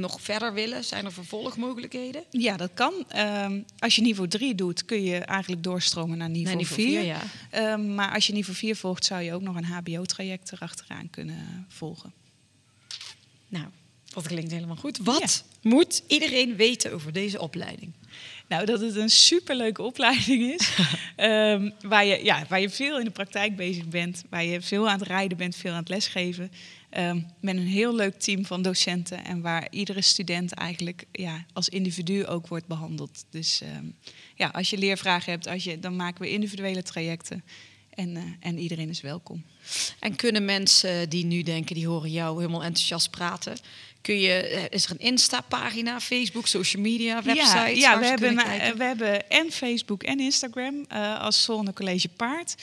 Speaker 1: nog verder willen, zijn er vervolgmogelijkheden?
Speaker 4: Ja, dat kan. Ehm, als je niveau 3 doet, kun je eigenlijk doorstromen naar niveau,
Speaker 1: Nee,
Speaker 4: 4.
Speaker 1: niveau vier, ja.
Speaker 4: Ehm, maar als je niveau 4 volgt, zou je ook nog een HBO-traject erachteraan kunnen volgen.
Speaker 1: Nou, dat klinkt helemaal goed. Wat moet iedereen weten over deze opleiding?
Speaker 4: Nou, dat het een superleuke opleiding is. Ehm, waar, je, ja, waar je veel in de praktijk bezig bent. Waar je veel aan het rijden bent, veel aan het lesgeven. Ehm, met een heel leuk team van docenten. En waar iedere student eigenlijk ja, als individu ook wordt behandeld. Dus ehm, ja, als je leervragen hebt, als je, dan maken we individuele trajecten. En, eh, en iedereen is welkom.
Speaker 1: En kunnen mensen die nu denken, die horen jou helemaal enthousiast praten. Kun je, eh, is er een Insta-pagina, Facebook, social media, website?
Speaker 4: Ja, ja we, hebben, we hebben en Facebook en Instagram eh, als Zolne College Paard.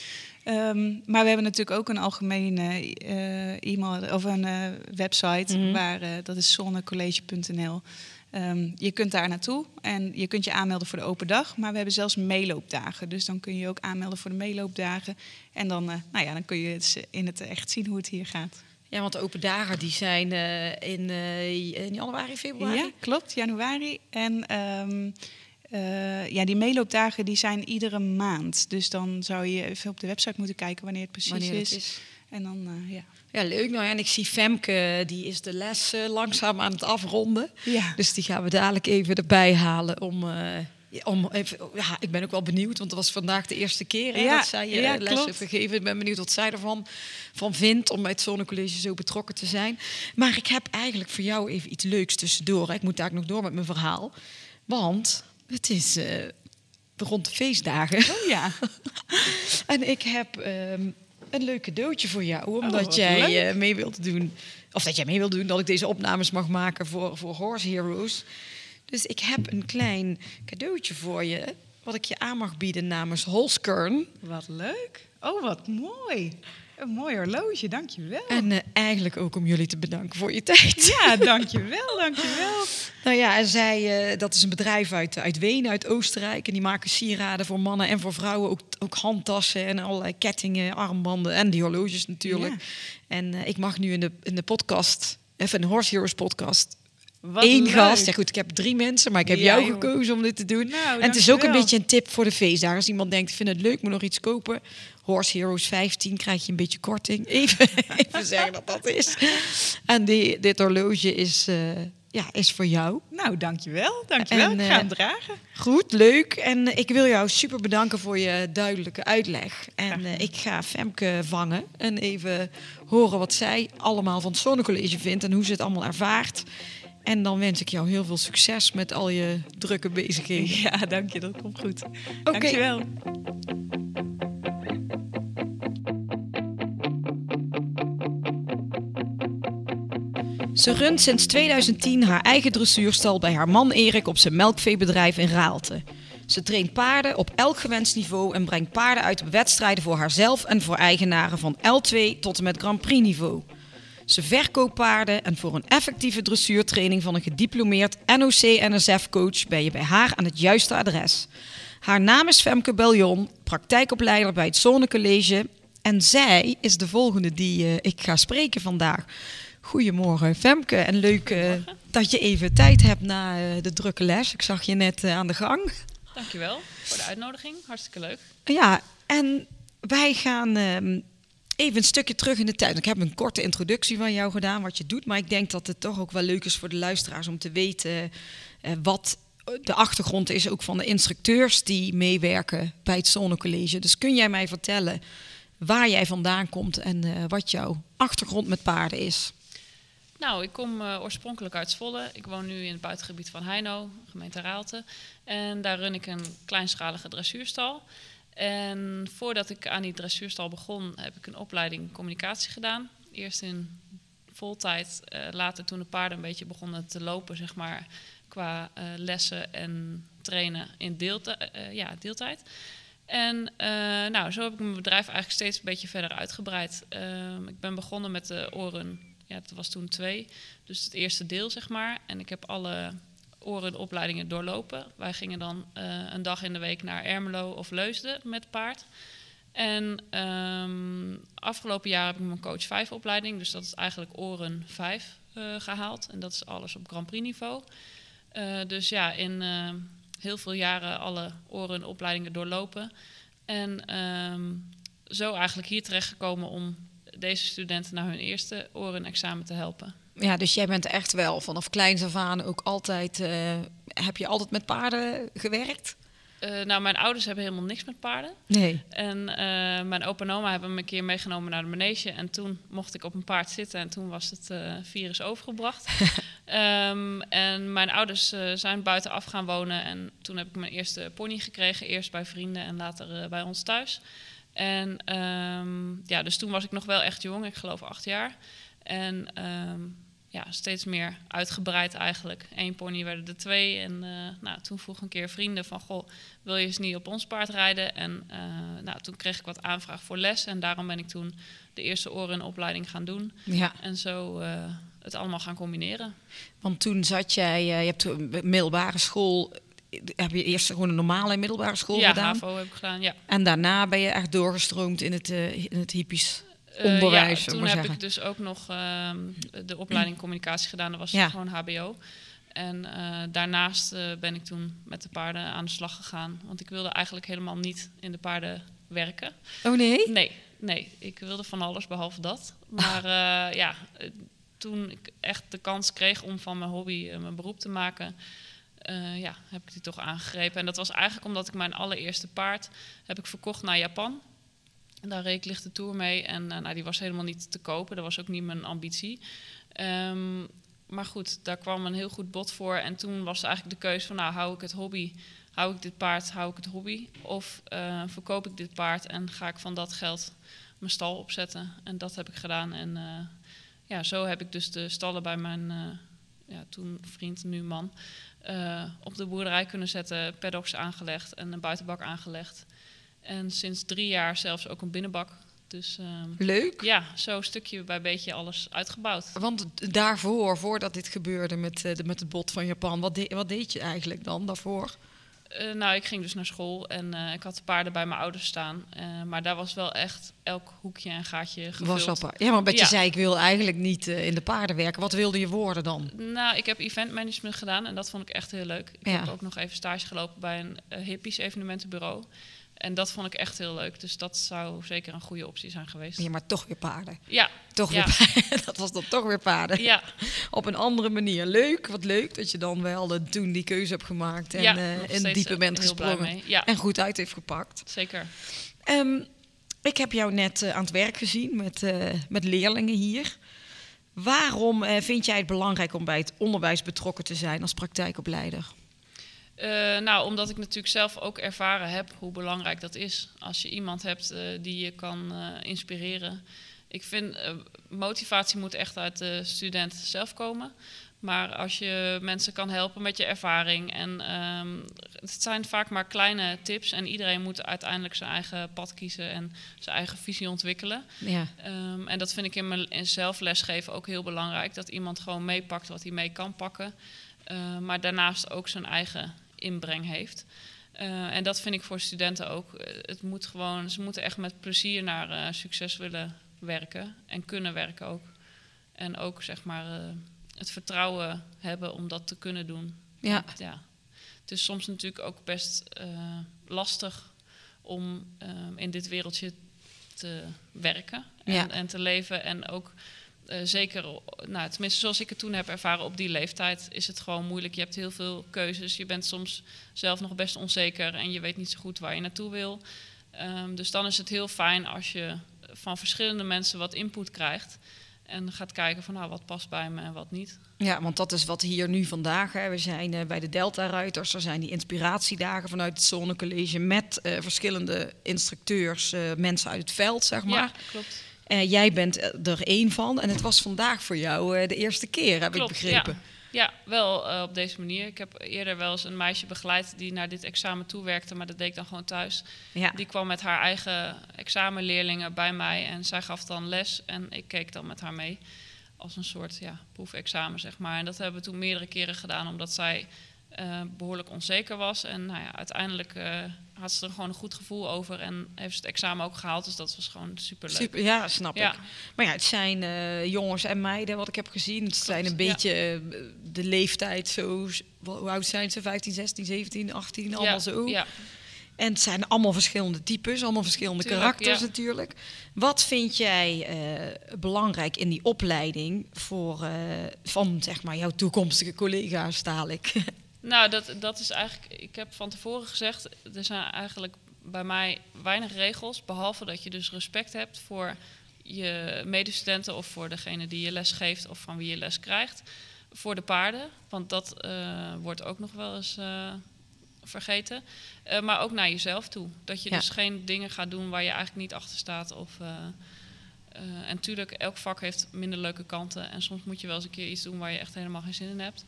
Speaker 4: Ehm, maar we hebben natuurlijk ook een algemene eh, e-mail of een eh, website,
Speaker 1: Mhm.
Speaker 4: waar, eh, dat is zonnecollege.nl. Ehm, je kunt daar naartoe en je kunt je aanmelden voor de open dag. Maar we hebben zelfs meeloopdagen. Dus dan kun je je ook aanmelden voor de meeloopdagen. En dan, nou ja, dan kun je het in het echt zien hoe het hier gaat.
Speaker 1: Ja, want de open dagen die zijn in, in januari, februari.
Speaker 4: Ja, klopt, januari. En ehm, eh, ja, die meeloopdagen die zijn iedere maand. Dus dan zou je even op de website moeten kijken wanneer het precies
Speaker 1: Wanneer het
Speaker 4: is.
Speaker 1: is.
Speaker 4: En dan, eh, ja.
Speaker 1: Ja, leuk. Nou ja, en ik zie Femke, die is de les eh, langzaam aan het afronden.
Speaker 4: Ja.
Speaker 1: Dus die gaan we dadelijk even erbij halen om... om even, ja, ik ben ook wel benieuwd, want het was vandaag de eerste keer hè,
Speaker 4: Ja,
Speaker 1: dat zij je
Speaker 4: ja,
Speaker 1: les
Speaker 4: klopt.
Speaker 1: heeft gegeven. Ik ben benieuwd wat zij ervan van vindt om bij het Zonnecollege zo betrokken te zijn. Maar ik heb eigenlijk voor jou even iets leuks tussendoor. hè. Ik moet daar nog door met mijn verhaal. Want het is eh, rond de feestdagen.
Speaker 4: Oh ja.
Speaker 1: En ik heb ehm, een leuk cadeautje voor jou, omdat
Speaker 4: Oh, wat
Speaker 1: jij eh, mee wilt doen. Of dat jij mee wilt doen dat ik deze opnames mag maken voor, voor Horse Heroes. Dus ik heb een klein cadeautje voor je, wat ik je aan mag bieden namens Holskern.
Speaker 4: Wat leuk. Oh, wat mooi. Een mooi horloge, dankjewel.
Speaker 1: En eh, eigenlijk ook om jullie te bedanken voor je tijd.
Speaker 4: Ja, dankjewel, dankjewel.
Speaker 1: Nou ja, en zij, eh, dat is een bedrijf uit, uit Wenen, uit Oostenrijk. En die maken sieraden voor mannen en voor vrouwen. Ook, ook handtassen en allerlei kettingen, armbanden en die horloges natuurlijk.
Speaker 4: Ja.
Speaker 1: En eh, ik mag nu in de, in de podcast, even een Horse Heroes podcast,
Speaker 4: Wat
Speaker 1: één
Speaker 4: leuk.
Speaker 1: gast. Ja goed, ik heb drie mensen, maar ik heb
Speaker 4: Ja,
Speaker 1: jou gekozen om dit te doen.
Speaker 4: Nou,
Speaker 1: en het is ook een beetje een tip voor de feestdagen. Als iemand denkt, ik vind het leuk, moet nog iets kopen. Horse Heroes 15 krijg je een beetje korting. Even, even zeggen dat dat is. En die, dit horloge is, eh, ja, is voor jou.
Speaker 4: Nou, dankjewel, dankjewel.
Speaker 1: En,
Speaker 4: ik ga
Speaker 1: eh,
Speaker 4: hem dragen.
Speaker 1: Goed, leuk. En eh, ik wil jou super bedanken voor je duidelijke uitleg. En eh, ik ga Femke vangen en even horen wat zij allemaal van het Zonnecollege vindt en hoe ze het allemaal ervaart. En dan wens ik jou heel veel succes met al je drukke bezigheden.
Speaker 4: Ja, dank je, dat komt goed. Dankjewel.
Speaker 1: Ze runt sinds 2010 haar eigen dressuurstal bij haar man Erik op zijn melkveebedrijf in Raalte. Ze traint paarden op elk gewenst niveau en brengt paarden uit op wedstrijden voor haarzelf en voor eigenaren van L2 tot en met Grand Prix niveau. Ze verkoopt paarden en voor een effectieve dressuurtraining van een gediplomeerd NOC-NSF-coach ben je bij haar aan het juiste adres. Haar naam is Femke Beljon, praktijkopleider bij het Zonnecollege. En zij is de volgende die eh, ik ga spreken vandaag. Goedemorgen Femke en leuk eh, dat je even tijd hebt na eh, de drukke les. Ik zag je net aan de gang.
Speaker 5: Dankjewel voor de uitnodiging. Hartstikke leuk.
Speaker 1: Ja, en wij gaan ehm, even een stukje terug in de tijd. Ik heb een korte introductie van jou gedaan, wat je doet. Maar ik denk dat het toch ook wel leuk is voor de luisteraars om te weten eh, wat de achtergrond is ook van de instructeurs die meewerken bij het Zonnecollege. Dus kun jij mij vertellen waar jij vandaan komt en eh, wat jouw achtergrond met paarden is?
Speaker 5: Nou, ik kom eh, oorspronkelijk uit Zwolle. Ik woon nu in het buitengebied van Heino, gemeente Raalte. En daar run ik een kleinschalige dressuurstal. En voordat ik aan die dressuurstal begon, heb ik een opleiding communicatie gedaan. Eerst in voltijd, eh, later toen de paarden een beetje begonnen te lopen, zeg maar, qua eh, lessen en trainen in eh, ja, deeltijd. En nou, zo heb ik mijn bedrijf eigenlijk steeds een beetje verder uitgebreid. Ehm, ik ben begonnen met de oren, ja, dat was toen twee, dus het eerste deel zeg maar. En ik heb alle orenopleidingen doorlopen. Wij gingen dan eh, een dag in de week naar Ermelo of Leusden met paard. En ehm, afgelopen jaar heb ik mijn coach 5 opleiding, dus dat is eigenlijk oren 5 eh, gehaald. En dat is alles op Grand Prix niveau. Eh, dus ja, in heel veel jaren alle orenopleidingen doorlopen. En ehm, zo eigenlijk hier terechtgekomen om deze studenten naar hun eerste orenexamen te helpen.
Speaker 1: Ja, dus jij bent echt wel vanaf kleins af aan ook altijd. eh, heb je altijd met paarden gewerkt?
Speaker 5: Eh, nou, mijn ouders hebben helemaal niks met paarden.
Speaker 1: Nee.
Speaker 5: En eh, mijn opa en oma hebben me een keer meegenomen naar de manege. En toen mocht ik op een paard zitten en toen was het virus overgebracht. Ehm, en mijn ouders zijn buitenaf gaan wonen. En toen heb ik mijn eerste pony gekregen. Eerst bij vrienden en later bij ons thuis. En ehm, ja, dus toen was ik nog wel echt jong. Ik geloof acht jaar. En ehm, ja, steeds meer uitgebreid eigenlijk. Eén pony werden er twee. En eh, nou, toen vroeg een keer vrienden van... Goh, wil je eens niet op ons paard rijden? En eh, nou, toen kreeg ik wat aanvraag voor les. En daarom ben ik toen de eerste orenopleiding gaan doen.
Speaker 1: Ja,
Speaker 5: En zo eh, het allemaal gaan combineren.
Speaker 1: want toen zat jij, je hebt een middelbare school. Heb je eerst gewoon een normale middelbare school
Speaker 5: ja,
Speaker 1: gedaan?
Speaker 5: HAVO heb ik gedaan, ja.
Speaker 1: En daarna ben je echt doorgestroomd in het, in het hippisch
Speaker 5: Eh,
Speaker 1: onderwijs.
Speaker 5: ja, toen heb
Speaker 1: zeggen.
Speaker 5: ik dus ook nog ehm, de opleiding communicatie gedaan. Dat was
Speaker 1: Ja.
Speaker 5: gewoon HBO. En eh, daarnaast eh, ben ik toen met de paarden aan de slag gegaan. Want ik wilde eigenlijk helemaal niet in de paarden werken.
Speaker 1: Oh nee?
Speaker 5: Nee, nee. Ik wilde van alles behalve dat. Maar eh, ja, eh, toen ik echt de kans kreeg om van mijn hobby eh, mijn beroep te maken... eh, ja, heb ik die toch aangegrepen. En dat was eigenlijk omdat ik mijn allereerste paard heb ik verkocht naar Japan. Daar reed ik lichte tour mee. En eh, nou, die was helemaal niet te kopen. Dat was ook niet mijn ambitie. Ehm, maar goed, daar kwam een heel goed bod voor. En toen was eigenlijk de keuze van, nou, hou ik het hobby, hou ik dit paard, hou ik het hobby? Of eh, verkoop ik dit paard en ga ik van dat geld mijn stal opzetten? En dat heb ik gedaan. En eh, ja, zo heb ik dus de stallen bij mijn ja, toen vriend, nu man, op de boerderij kunnen zetten. Paddocks aangelegd en een buitenbak aangelegd. En sinds drie jaar zelfs ook een binnenbak. Dus ehm,
Speaker 1: Leuk.
Speaker 5: ja, zo stukje bij beetje alles uitgebouwd.
Speaker 1: Want daarvoor, voordat dit gebeurde met, eh, de, met het bot van Japan, wat, de- wat deed je eigenlijk dan daarvoor?
Speaker 5: Eh, nou, ik ging dus naar school en eh, ik had de paarden bij mijn ouders staan. Maar daar was wel echt elk hoekje en gaatje gevuld.
Speaker 1: Was. Ja, maar wat je
Speaker 5: Ja.
Speaker 1: zei, ik wil eigenlijk niet in de paarden werken. Wat wilde je worden dan?
Speaker 5: Nou, ik heb event management gedaan en dat vond ik echt heel leuk. Ik
Speaker 1: Ja.
Speaker 5: heb ook nog even stage gelopen bij een hippies evenementenbureau. En dat vond ik echt heel leuk. Dus dat zou zeker een goede optie zijn geweest.
Speaker 1: Ja, maar toch weer paarden.
Speaker 5: Ja,
Speaker 1: Toch
Speaker 5: Ja.
Speaker 1: weer paarden. Dat was dan toch weer paarden.
Speaker 5: ja,
Speaker 1: Op een andere manier. Leuk, wat leuk dat je dan wel eh, toen die keuze hebt gemaakt. En
Speaker 5: Ja,
Speaker 1: eh, diepe
Speaker 5: eh,
Speaker 1: bent
Speaker 5: blij
Speaker 1: gesprongen.
Speaker 5: Ja.
Speaker 1: En goed uit heeft gepakt.
Speaker 5: zeker.
Speaker 1: Ehm, ik heb jou net eh, aan het werk gezien met, eh, met leerlingen hier. Waarom eh, vind jij het belangrijk om bij het onderwijs betrokken te zijn als praktijkopleider?
Speaker 5: Eh, nou, omdat ik natuurlijk zelf ook ervaren heb hoe belangrijk dat is. Als je iemand hebt eh, die je kan eh, inspireren. Ik vind motivatie moet echt uit de student zelf komen. Maar als je mensen kan helpen met je ervaring. En ehm, het zijn vaak maar kleine tips. En iedereen moet uiteindelijk zijn eigen pad kiezen en zijn eigen visie ontwikkelen.
Speaker 1: Ja.
Speaker 5: Ehm, en dat vind ik in mijn zelf lesgeven ook heel belangrijk. Dat iemand gewoon meepakt wat hij mee kan pakken. Maar daarnaast ook zijn eigen inbreng heeft. Eh, en dat vind ik voor studenten ook. Eh, Het moet gewoon, ze moeten echt met plezier naar eh, succes willen werken. En kunnen werken ook. En ook zeg maar het vertrouwen hebben om dat te kunnen doen.
Speaker 1: Ja.
Speaker 5: Ja. het is soms natuurlijk ook best lastig om in dit wereldje te werken en,
Speaker 1: Ja.
Speaker 5: en te leven. En ook eh, zeker, nou, tenminste zoals ik het toen heb ervaren op die leeftijd, is het gewoon moeilijk. Je hebt heel veel keuzes. Je bent soms zelf nog best onzeker en je weet niet zo goed waar je naartoe wil. Ehm, dus dan is het heel fijn als je van verschillende mensen wat input krijgt. En gaat kijken van nou, wat past bij me en wat niet.
Speaker 1: Ja, want dat is wat hier nu vandaag. Hè. We zijn eh, bij de Delta-ruiters. Er zijn die inspiratiedagen vanuit het Zonnecollege met eh, verschillende instructeurs, mensen uit het veld, zeg maar.
Speaker 5: Ja, klopt.
Speaker 1: Eh, jij bent er één van en het was vandaag voor jou eh, de eerste keer, heb
Speaker 5: Klopt,
Speaker 1: ik begrepen.
Speaker 5: Ja, ja wel eh, op deze manier. Ik heb eerder wel eens een meisje begeleid die naar dit examen toewerkte, maar dat deed ik dan gewoon thuis.
Speaker 1: Ja.
Speaker 5: Die kwam met haar eigen examenleerlingen bij mij en zij gaf dan les en ik keek dan met haar mee. Als een soort ja, proefexamen, zeg maar. En dat hebben we toen meerdere keren gedaan, omdat zij eh, behoorlijk onzeker was. En nou ja, uiteindelijk eh, had ze er gewoon een goed gevoel over en heeft ze het examen ook gehaald. Dus dat was gewoon superleuk.
Speaker 1: Super, ja, snap
Speaker 5: Ja.
Speaker 1: ik. Maar ja, het zijn eh, jongens en meiden, wat ik heb gezien. Het zijn een beetje eh, de leeftijd zo... Hoe oud zijn ze? 15, 16, 17, 18, allemaal
Speaker 5: ja,
Speaker 1: zo.
Speaker 5: Ja.
Speaker 1: En het zijn allemaal verschillende types, allemaal verschillende
Speaker 5: Tuurlijk,
Speaker 1: karakters natuurlijk. Wat vind jij eh, belangrijk in die opleiding voor, van zeg maar, jouw toekomstige collega's, dadelijk?
Speaker 5: Nou, dat, dat is eigenlijk. Ik heb van tevoren gezegd. Er zijn eigenlijk bij mij weinig regels. Behalve dat je dus respect hebt voor je medestudenten of voor degene die je les geeft of van wie je les krijgt. Voor de paarden. Want dat eh, wordt ook nog wel eens eh, vergeten. Eh, maar ook naar jezelf toe. Dat je
Speaker 1: Ja.
Speaker 5: dus geen dingen gaat doen waar je eigenlijk niet achter staat. Of, en natuurlijk, elk vak heeft minder leuke kanten. En soms moet je wel eens een keer iets doen waar je echt helemaal geen zin in hebt.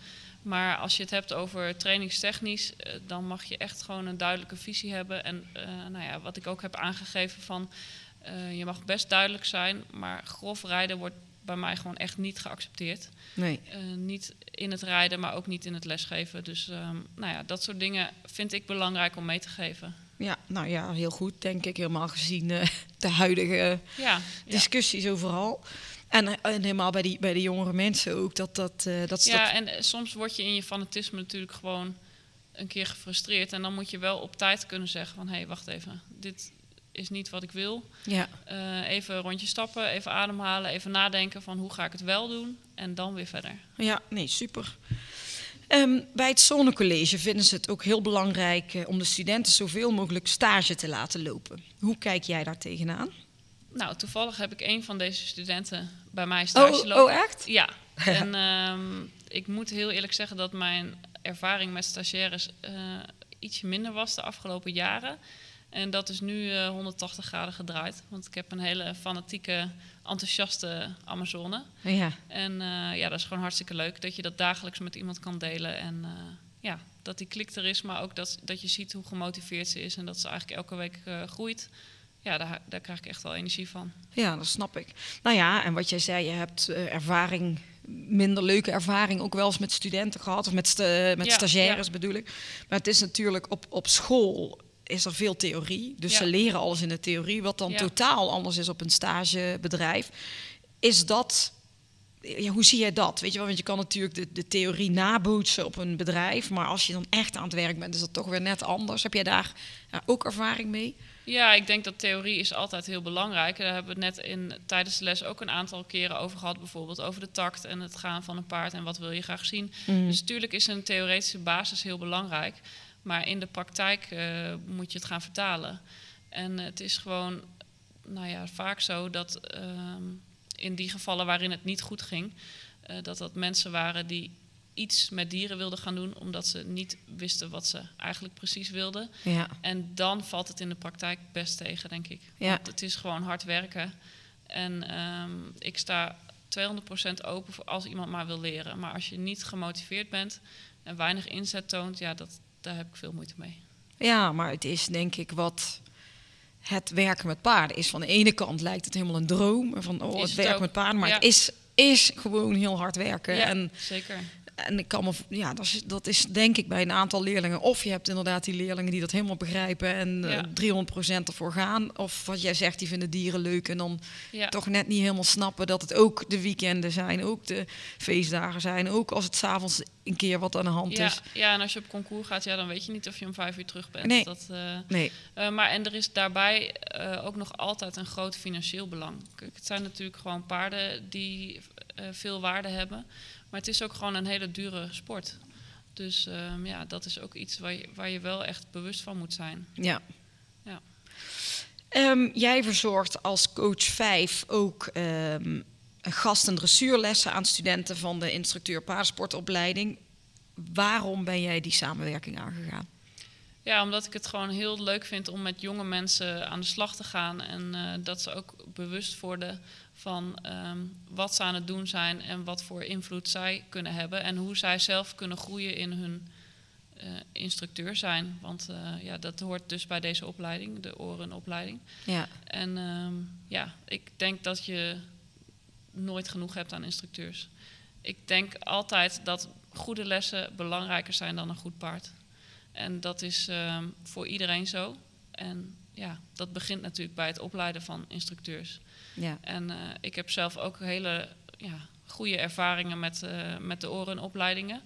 Speaker 5: Maar als je het hebt over trainingstechnisch, eh, dan mag je echt gewoon een duidelijke visie hebben. En eh, nou ja, wat ik ook heb aangegeven van, eh, je mag best duidelijk zijn, maar grof rijden wordt bij mij gewoon echt niet geaccepteerd.
Speaker 1: Nee.
Speaker 5: Niet in het rijden, maar ook niet in het lesgeven. Dus ehm, nou ja, dat soort dingen vind ik belangrijk om mee te geven.
Speaker 1: Ja, nou ja, heel goed, denk ik, helemaal gezien de huidige
Speaker 5: Ja,
Speaker 1: discussies overal. En, en helemaal bij die, bij de jongere mensen ook, dat dat... eh dat,
Speaker 5: ja
Speaker 1: dat
Speaker 5: en eh, soms word je in je fanatisme natuurlijk gewoon een keer gefrustreerd. En dan moet je wel op tijd kunnen zeggen van... hé, hey, wacht even, dit is niet wat ik wil.
Speaker 1: ja.
Speaker 5: Eh, even een rondje stappen, even ademhalen, even nadenken van hoe ga ik het wel doen. En dan weer verder.
Speaker 1: Ja, nee, super. Ehm, bij het Zonnecollege vinden ze het ook heel belangrijk om de studenten zoveel mogelijk stage te laten lopen. Hoe kijk jij daar tegenaan?
Speaker 5: Nou, toevallig heb ik een van deze studenten bij mij stage
Speaker 1: Oh,
Speaker 5: lopen.
Speaker 1: oh, echt?
Speaker 5: Ja. En ehm, ik moet heel eerlijk zeggen dat mijn ervaring met stagiaires eh, ietsje minder was de afgelopen jaren. En dat is nu eh, 180 graden gedraaid. Want ik heb een hele fanatieke, enthousiaste Amazone.
Speaker 1: Ja,
Speaker 5: En eh, ja, dat is gewoon hartstikke leuk dat je dat dagelijks met iemand kan delen. En eh, ja, dat die klik er is, maar ook dat, dat je ziet hoe gemotiveerd ze is en dat ze eigenlijk elke week eh, groeit. Ja, daar, daar krijg ik echt wel energie van.
Speaker 1: ja, dat snap ik. Nou ja, en wat jij zei, je hebt eh, ervaring, minder leuke ervaring ook wel eens met studenten gehad, of met, sta- met
Speaker 5: Ja,
Speaker 1: stagiaires
Speaker 5: ja.
Speaker 1: bedoel ik. Maar het is natuurlijk op, op school is er veel theorie, dus
Speaker 5: Ja.
Speaker 1: ze leren alles in de theorie, wat dan totaal anders is op een stagebedrijf. Is dat ja, hoe zie jij dat? Weet je wel, want je kan natuurlijk de, de theorie nabootsen op een bedrijf, maar als je dan echt aan het werk bent, is dat toch weer net anders. Heb jij daar ja, ook ervaring mee?
Speaker 5: Ja, ik denk dat theorie is altijd heel belangrijk. Daar hebben we het net in, tijdens de les ook een aantal keren over gehad. Bijvoorbeeld over de takt en het gaan van een paard en wat wil je graag zien. Dus natuurlijk is een theoretische basis heel belangrijk. Maar in de praktijk eh, moet je het gaan vertalen. En het is gewoon nou ja, vaak zo dat ehm, in die gevallen waarin het niet goed ging... eh, dat dat mensen waren die iets met dieren wilden gaan doen... omdat ze niet wisten wat ze eigenlijk precies wilden.
Speaker 1: Ja.
Speaker 5: En dan valt het in de praktijk best tegen, denk ik.
Speaker 1: Ja.
Speaker 5: Want het is gewoon hard werken. En ehm, ik sta 200% open voor als iemand maar wil leren. Maar als je niet gemotiveerd bent en weinig inzet toont, ja, dat, daar heb ik veel moeite mee.
Speaker 1: Ja, maar het is denk ik wat het werken met paarden is. Van de ene kant lijkt het helemaal een droom van oh, het
Speaker 5: het
Speaker 1: werken met paarden, maar
Speaker 5: Ja.
Speaker 1: het is, is gewoon heel hard werken.
Speaker 5: ja,
Speaker 1: En
Speaker 5: zeker.
Speaker 1: En ik kan me, ja, dat is, dat is denk ik bij een aantal leerlingen. Of je hebt inderdaad die leerlingen die dat helemaal begrijpen en eh,
Speaker 5: Ja.
Speaker 1: 300% ervoor gaan. Of wat jij zegt, die vinden dieren leuk en dan
Speaker 5: Ja.
Speaker 1: toch net niet helemaal snappen dat het ook de weekenden zijn, ook de feestdagen zijn, ook als het s'avonds een keer wat aan de hand
Speaker 5: Ja,
Speaker 1: is.
Speaker 5: ja, en als je op concours gaat, ja, dan weet je niet of je om vijf uur terug bent.
Speaker 1: Nee.
Speaker 5: Dat, eh,
Speaker 1: Nee,
Speaker 5: eh, maar en er is daarbij eh, ook nog altijd een groot financieel belang. Kijk, het zijn natuurlijk gewoon paarden die eh, veel waarde hebben. Maar het is ook gewoon een hele dure sport. Dus ehm, ja, dat is ook iets waar je, waar je wel echt bewust van moet zijn.
Speaker 1: ja.
Speaker 5: Ja.
Speaker 1: Ehm, jij verzorgt als coach 5 ook ehm, gast- en dressuurlessen aan studenten van de instructeur paardensportopleiding. Waarom ben jij die samenwerking aangegaan?
Speaker 5: Ja, omdat ik het gewoon heel leuk vind om met jonge mensen aan de slag te gaan. En eh, dat ze ook bewust worden van ehm, wat ze aan het doen zijn en wat voor invloed zij kunnen hebben. En hoe zij zelf kunnen groeien in hun eh, instructeur zijn. Want eh, ja, dat hoort dus bij deze opleiding, de orenopleiding.
Speaker 1: Ja,
Speaker 5: En ehm, ja, ik denk dat je nooit genoeg hebt aan instructeurs. Ik denk altijd dat goede lessen belangrijker zijn dan een goed paard. En dat is ehm, voor iedereen zo. En ja, dat begint natuurlijk bij het opleiden van instructeurs.
Speaker 1: Ja,
Speaker 5: En eh, ik heb zelf ook hele ja, goede ervaringen met, eh, met de orenopleidingen.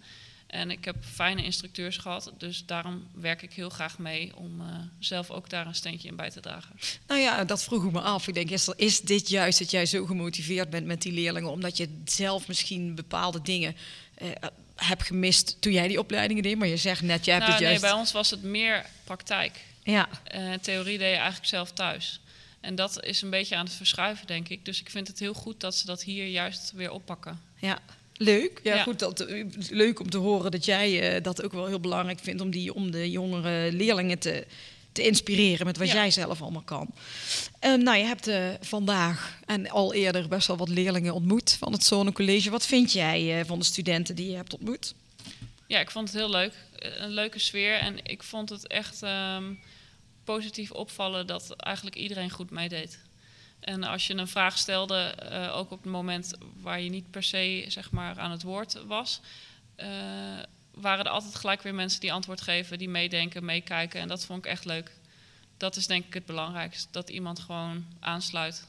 Speaker 5: En ik heb fijne instructeurs gehad, dus daarom werk ik heel graag mee om eh, zelf ook daar een steentje in bij te dragen.
Speaker 1: nou ja, dat vroeg ik me af. Ik denk, is, er- is dit juist dat jij zo gemotiveerd bent met die leerlingen, omdat je zelf misschien bepaalde dingen hebt gemist toen jij die opleidingen deed? Maar je zegt net, jij hebt
Speaker 5: Nou,
Speaker 1: het
Speaker 5: nee,
Speaker 1: juist.
Speaker 5: bij ons was het meer praktijk.
Speaker 1: Ja,
Speaker 5: theorie deed je eigenlijk zelf thuis. En dat is een beetje aan het verschuiven, denk ik. Dus ik vind het heel goed dat ze dat hier juist weer oppakken.
Speaker 1: Ja, leuk. Ja,
Speaker 5: Ja.
Speaker 1: goed. Dat, leuk om te horen dat jij eh, dat ook wel heel belangrijk vindt om, die, om de jongere leerlingen te, te inspireren met wat
Speaker 5: Ja.
Speaker 1: jij zelf allemaal kan. Eh, nou, je hebt eh, vandaag en al eerder best wel wat leerlingen ontmoet van het Zone College. Wat vind jij eh, van de studenten die je hebt ontmoet?
Speaker 5: Ja, ik vond het heel leuk. Een leuke sfeer. En ik vond het echt ehm, positief opvallen dat eigenlijk iedereen goed meedeed. En als je een vraag stelde, eh, ook op het moment waar je niet per se zeg maar, aan het woord was, eh, waren er altijd gelijk weer mensen die antwoord geven, die meedenken, meekijken. En dat vond ik echt leuk. Dat is denk ik het belangrijkste, dat iemand gewoon aansluit.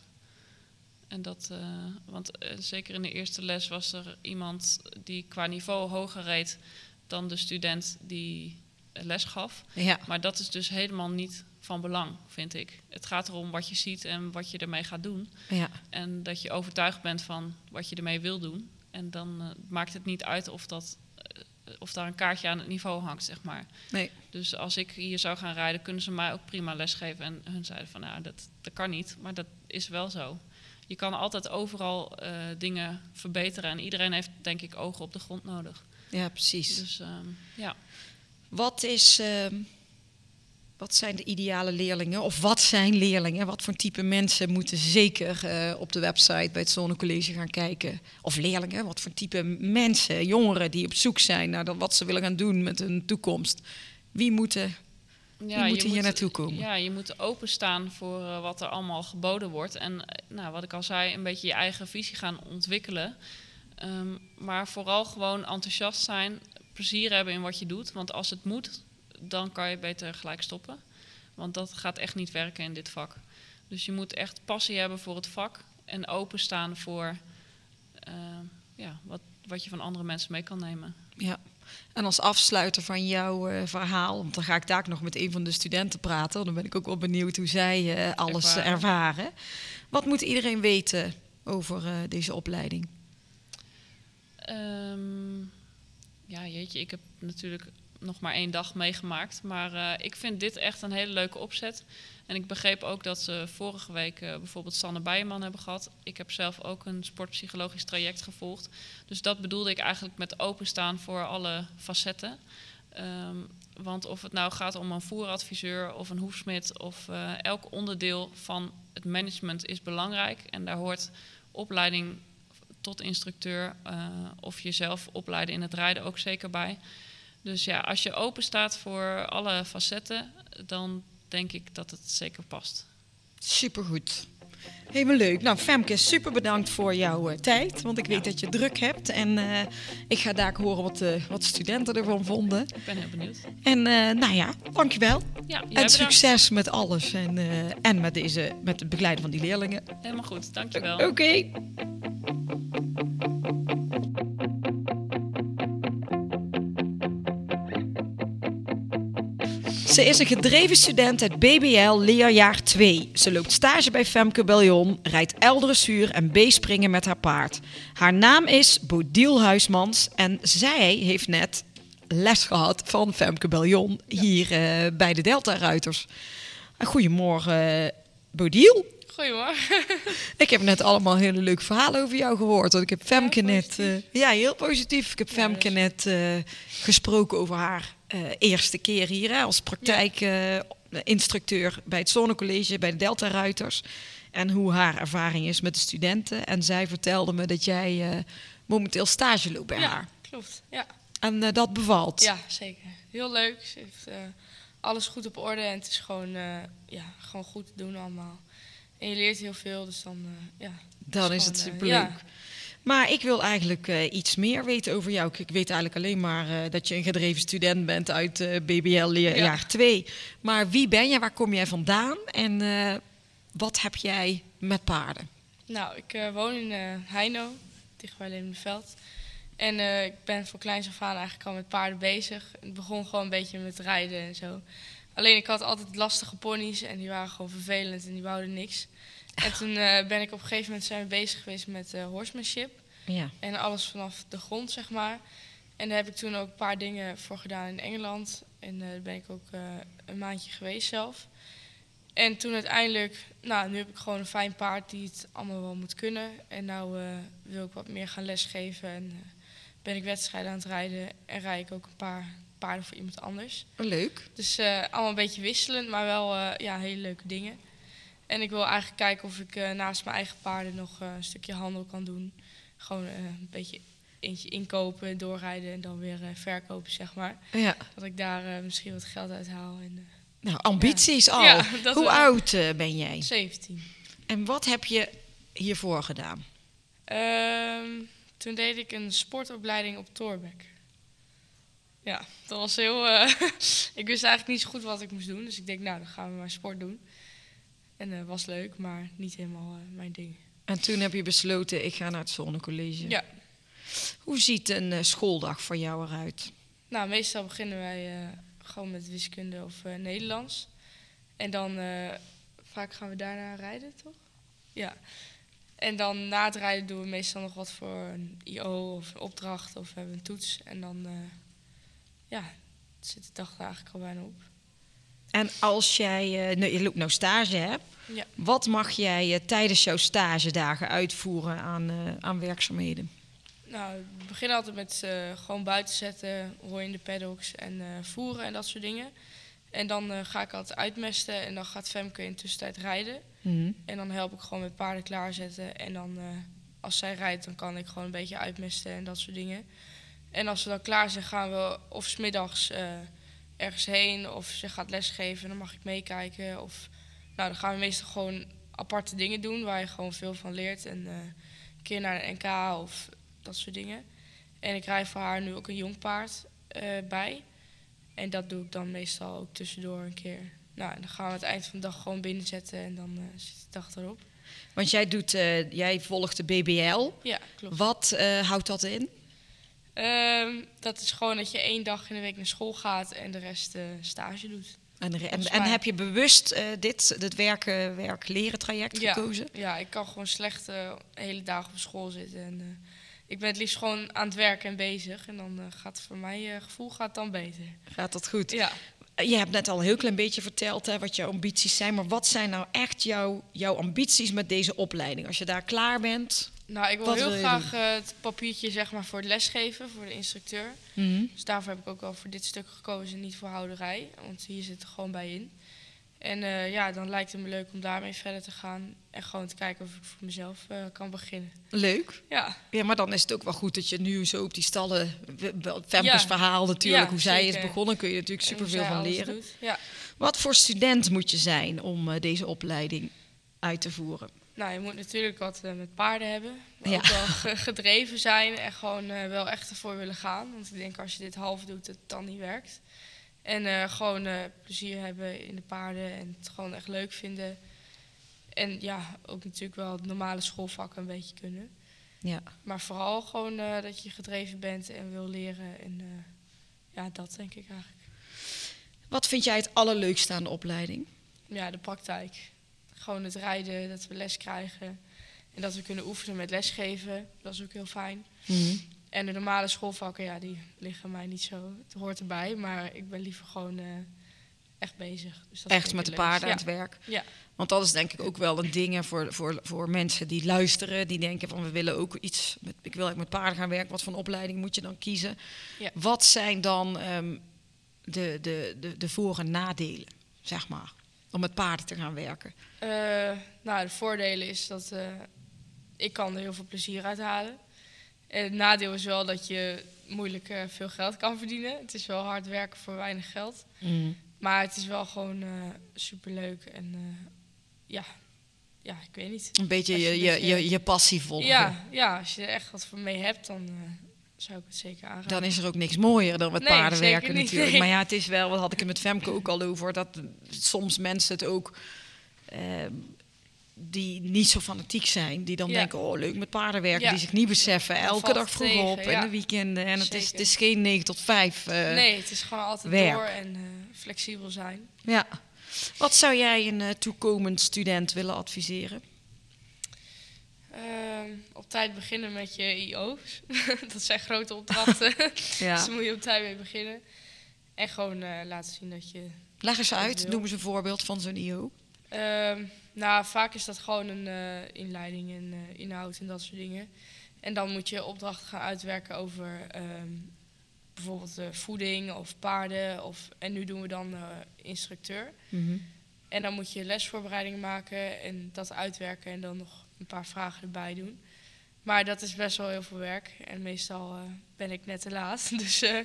Speaker 5: En dat, eh, want zeker in de eerste les was er iemand die qua niveau hoger reed dan de student die les gaf.
Speaker 1: Ja,
Speaker 5: Maar dat is dus helemaal niet van belang, vind ik. Het gaat erom wat je ziet en wat je ermee gaat doen.
Speaker 1: ja,
Speaker 5: En dat je overtuigd bent van wat je ermee wil doen. En dan eh, maakt het niet uit of, dat, eh, of daar een kaartje aan het niveau hangt, zeg maar.
Speaker 1: nee.
Speaker 5: Dus als ik hier zou gaan rijden, kunnen ze mij ook prima lesgeven. En hun zeiden van, nou, dat, dat kan niet. Maar dat is wel zo. Je kan altijd overal eh, dingen verbeteren. En iedereen heeft, denk ik, ogen op de grond nodig.
Speaker 1: Ja, precies.
Speaker 5: Dus ehm, ja.
Speaker 1: Wat, is, ehm, wat zijn de ideale leerlingen? Of wat zijn leerlingen? Wat voor type mensen moeten zeker eh, op de website bij het Zone College gaan kijken? Of leerlingen, wat voor type mensen, jongeren die op zoek zijn naar dat, wat ze willen gaan doen met hun toekomst? Wie moeten
Speaker 5: Ja,
Speaker 1: moeten
Speaker 5: je
Speaker 1: hier naartoe komen.
Speaker 5: Ja, je moet openstaan voor eh, wat er allemaal geboden wordt. En eh, nou, wat ik al zei, een beetje je eigen visie gaan ontwikkelen. Ehm, maar vooral gewoon enthousiast zijn, plezier hebben in wat je doet. Want als het moet, dan kan je beter gelijk stoppen. Want dat gaat echt niet werken in dit vak. Dus je moet echt passie hebben voor het vak en openstaan voor eh, ja, wat, wat je van andere mensen mee kan nemen.
Speaker 1: Ja. En als afsluiter van jouw eh, verhaal, want dan ga ik daar nog met een van de studenten praten. Dan ben ik ook wel benieuwd hoe zij eh, alles ervaren.
Speaker 5: Ervaren.
Speaker 1: Wat moet iedereen weten over deze opleiding?
Speaker 5: Ehm, ja, jeetje, ik heb natuurlijk nog maar één dag meegemaakt. Maar eh, ik vind dit echt een hele leuke opzet. En ik begreep ook dat ze vorige week eh, bijvoorbeeld Sanne Bijman hebben gehad. Ik heb zelf ook een sportpsychologisch traject gevolgd. Dus dat bedoelde ik eigenlijk met openstaan voor alle facetten. Ehm, want of het nou gaat om een voeradviseur of een hoefsmid of eh, elk onderdeel van het management is belangrijk. En daar hoort opleiding tot instructeur eh, of jezelf opleiden in het rijden ook zeker bij. Dus ja, als je open staat voor alle facetten, dan denk ik dat het zeker past.
Speaker 1: Supergoed. Helemaal leuk. Nou, Femke, super bedankt voor jouw eh, tijd. Want ik weet dat je druk hebt. En eh, ik ga daar horen wat, de wat de studenten ervan vonden.
Speaker 5: Ik ben heel benieuwd.
Speaker 1: En nou ja, dankjewel.
Speaker 5: Ja,
Speaker 1: En
Speaker 5: bedankt.
Speaker 1: succes met alles. En, en met, deze, met het begeleiden van die leerlingen.
Speaker 5: Helemaal goed, dankjewel.
Speaker 1: Oké. Ze is een gedreven student uit BBL leerjaar 2. Ze loopt stage bij Femke Beljon, rijdt eldressuur en B-springen met haar paard. Haar naam is Bodil Huismans en zij heeft net les gehad van Femke Beljon hier eh, bij de Delta Ruiters. Goedemorgen, Bodil.
Speaker 6: Goedemorgen.
Speaker 1: Ik heb net allemaal hele leuke verhalen over jou gehoord. Want ik heb Femke net. eh, ja, heel positief. Ik heb Femke net eh, gesproken over haar eh, eerste keer hier hè, als praktijkinstructeur bij het Zonnecollege, bij de Delta Ruiters. En hoe haar ervaring is met de studenten. En zij vertelde me dat jij eh, momenteel stage loopt bij
Speaker 6: Ja,
Speaker 1: haar.
Speaker 6: klopt. Ja.
Speaker 1: En eh, dat bevalt.
Speaker 6: ja, zeker. Heel leuk. Ze heeft eh, alles goed op orde en het is gewoon, eh, ja, gewoon goed te doen allemaal. En je leert heel veel, dus dan, eh, ja.
Speaker 1: Dan is het
Speaker 6: eh,
Speaker 1: superleuk.
Speaker 6: ja.
Speaker 1: Maar ik wil eigenlijk eh, iets meer weten over jou. Ik weet eigenlijk alleen maar eh, dat je een gedreven student bent uit eh, BBL
Speaker 6: Ja.
Speaker 1: jaar 2. Maar wie ben je? Waar kom jij vandaan? En wat heb jij met paarden?
Speaker 6: Nou, ik woon in Heino, dichtbij Leemdenveld. En ik ben voor kleins af aan eigenlijk al met paarden bezig. Het begon gewoon een beetje met rijden en zo. Alleen ik had altijd lastige ponies en die waren gewoon vervelend en die wouden niks. En toen eh, ben ik op een gegeven moment zijn we bezig geweest met eh horsemanship.
Speaker 1: Ja.
Speaker 6: En alles vanaf de grond, zeg maar. En daar heb ik toen ook een paar dingen voor gedaan in Engeland. En eh, daar ben ik ook een maandje geweest zelf. En toen uiteindelijk, nou, nu heb ik gewoon een fijn paard die het allemaal wel moet kunnen. En nou eh, wil ik wat meer gaan lesgeven. En ben ik wedstrijden aan het rijden. En rij ik ook een paar paarden voor iemand anders.
Speaker 1: Leuk.
Speaker 6: Dus allemaal een beetje wisselend, maar wel ja, hele leuke dingen. En ik wil eigenlijk kijken of ik eh, naast mijn eigen paarden nog eh, een stukje handel kan doen. Gewoon eh, een beetje eentje inkopen, doorrijden en dan weer verkopen, zeg maar.
Speaker 1: Ja.
Speaker 6: Dat ik daar misschien wat geld uit haal. En,
Speaker 1: Nou, ambities al.
Speaker 6: Ja,
Speaker 1: Hoe oud ben jij?
Speaker 6: 17.
Speaker 1: En wat heb je hiervoor gedaan?
Speaker 6: Ehm, toen deed ik een sportopleiding op Torbeck. Ja, dat was heel... ik wist eigenlijk niet zo goed wat ik moest doen. Dus ik denk, nou, dan gaan we maar sport doen. En dat was leuk, maar niet helemaal eh, mijn ding.
Speaker 1: En toen heb je besloten, ik ga naar het Zonnecollege.
Speaker 6: Ja,
Speaker 1: Hoe ziet een eh, schooldag voor jou eruit?
Speaker 6: nou, meestal beginnen wij eh, gewoon met wiskunde of eh, Nederlands. En dan, eh, vaak gaan we daarna rijden, toch? Ja. En dan na het rijden doen we meestal nog wat voor een IO of een opdracht of we hebben een toets. En dan, eh, ja, zit de dag er eigenlijk al bijna op.
Speaker 1: En als jij, nou, je loopt nou stage hebt,
Speaker 6: Ja.
Speaker 1: wat mag jij eh, tijdens jouw stagedagen uitvoeren aan, eh, aan werkzaamheden?
Speaker 6: Nou, we beginnen altijd met gewoon buiten zetten, rooien in de paddocks en voeren en dat soort dingen. En dan ga ik altijd uitmesten en dan gaat Femke in de tussentijd rijden.
Speaker 1: Mhm.
Speaker 6: En dan help ik gewoon met paarden klaarzetten. En dan als zij rijdt, dan kan ik gewoon een beetje uitmesten en dat soort dingen. En als we dan klaar zijn, gaan we of smiddags ergens heen of ze gaat lesgeven. Dan mag ik meekijken. Of nou, dan gaan we meestal gewoon aparte dingen doen waar je gewoon veel van leert. En eh, een keer naar een NK of dat soort dingen. En ik rij voor haar nu ook een jong paard eh, bij. En dat doe ik dan meestal ook tussendoor een keer. Nou, en dan gaan we het eind van de dag gewoon binnenzetten en dan eh, zit de dag erop.
Speaker 1: Want jij, doet, jij volgt de BBL.
Speaker 6: Ja, klopt.
Speaker 1: Wat houdt dat in?
Speaker 6: Ehm, dat is gewoon dat je één dag in de week naar school gaat en de rest eh, stage doet.
Speaker 1: En, en,
Speaker 6: mij.
Speaker 1: heb je bewust eh, dit, dit werken, werk-leren traject
Speaker 6: Ja,
Speaker 1: gekozen?
Speaker 6: ja, ik kan gewoon slecht eh, hele dagen op school zitten. En, eh, ik ben het liefst gewoon aan het werken en bezig. En dan eh, gaat voor mijn eh, gevoel gaat dan beter.
Speaker 1: Gaat dat goed?
Speaker 6: Ja.
Speaker 1: Je hebt net al een heel klein beetje verteld hè, wat jouw ambities zijn. Maar wat zijn nou echt jouw, jouw ambities met deze opleiding? Als je daar klaar bent.
Speaker 6: Nou, ik wil
Speaker 1: Wat
Speaker 6: heel
Speaker 1: wil
Speaker 6: graag eh, het papiertje zeg maar, voor het lesgeven, voor de instructeur. Dus daarvoor heb ik ook wel voor dit stuk gekozen, niet voor houderij. Want hier zit er gewoon bij in. En eh, ja, dan lijkt het me leuk om daarmee verder te gaan. En gewoon te kijken of ik voor mezelf eh, kan beginnen.
Speaker 1: Leuk.
Speaker 6: Ja,
Speaker 1: Ja, maar dan is het ook wel goed dat je nu zo op die stallen... Femke's
Speaker 6: Ja.
Speaker 1: verhaal natuurlijk,
Speaker 6: Ja,
Speaker 1: hoe zij is begonnen... kun je natuurlijk superveel van leren.
Speaker 6: Ja.
Speaker 1: Wat voor student moet je zijn om deze opleiding uit te voeren?
Speaker 6: Nou, je moet natuurlijk wat eh, met paarden hebben. Maar
Speaker 1: Ja.
Speaker 6: ook wel ge- gedreven zijn en gewoon eh, wel echt ervoor willen gaan. Want ik denk als je dit half doet, dat het dan niet werkt. En eh, gewoon plezier hebben in de paarden en het gewoon echt leuk vinden. En ja, ook natuurlijk wel het normale schoolvakken een beetje kunnen.
Speaker 1: Ja.
Speaker 6: Maar vooral gewoon dat je gedreven bent en wil leren. En ja, dat denk ik eigenlijk.
Speaker 1: Wat vind jij het allerleukste aan de opleiding?
Speaker 6: Ja, de praktijk. Gewoon het rijden, dat we les krijgen. En dat we kunnen oefenen met lesgeven. Dat is ook heel fijn. En de normale schoolvakken, ja, die liggen mij niet zo. Het hoort erbij, maar ik ben liever gewoon eh, echt bezig. Dus dat
Speaker 1: Echt met de paarden aan het werk.
Speaker 6: Ja.
Speaker 1: Want dat is denk ik ook wel een ding voor, voor, voor mensen die luisteren. Die denken van we willen ook iets, met, ik wil eigenlijk met paarden gaan werken. Wat voor een opleiding moet je dan kiezen?
Speaker 6: Ja.
Speaker 1: Wat zijn dan ehm, de, de, de, de voor- en nadelen, zeg maar, om met paarden te gaan werken?
Speaker 6: Eh, nou, de voordelen is dat eh, ik kan er heel veel plezier uit halen. En het nadeel is wel dat je moeilijk eh, veel geld kan verdienen. Het is wel hard werken voor weinig geld. Maar het is wel gewoon superleuk. En ja. ja, ik weet niet.
Speaker 1: Een beetje je,
Speaker 6: je
Speaker 1: je, je, passie volgen.
Speaker 6: Ja, ja, als je er echt wat voor mee hebt, dan zou ik het zeker aanraden.
Speaker 1: Dan is er ook niks mooier dan met
Speaker 6: Nee,
Speaker 1: paarden
Speaker 6: zeker
Speaker 1: werken
Speaker 6: niet,
Speaker 1: natuurlijk.
Speaker 6: nee.
Speaker 1: Maar ja, het is wel, wat had ik het met Femke ook al over, dat soms mensen het ook ehm, die niet zo fanatiek zijn, die dan
Speaker 6: Ja.
Speaker 1: denken, oh leuk met paarden werken,
Speaker 6: Ja.
Speaker 1: die zich niet beseffen, elke dag vroeg
Speaker 6: tegen,
Speaker 1: op en
Speaker 6: ja.
Speaker 1: de weekenden. En het is, het is geen 9 tot 5. eh,
Speaker 6: nee, het is gewoon altijd
Speaker 1: werk.
Speaker 6: door en eh, flexibel zijn.
Speaker 1: Ja. Wat zou jij een eh, toekomend student willen adviseren?
Speaker 6: Ehm, op tijd beginnen met je IO's. dat zijn grote opdrachten. Dus daar moet je op tijd mee beginnen. En gewoon eh, laten zien dat je...
Speaker 1: Leg eens uit, noem eens een voorbeeld van zo'n IO.
Speaker 6: Ehm, nou, vaak is dat gewoon een eh, inleiding en eh, inhoud en dat soort dingen. En dan moet je opdrachten gaan uitwerken over ehm, bijvoorbeeld voeding of paarden. Of, en nu doen we dan instructeur. En dan moet je lesvoorbereiding maken en dat uitwerken en dan nog een paar vragen erbij doen. Maar dat is best wel heel veel werk en meestal eh, ben ik net te laat. Dus eh,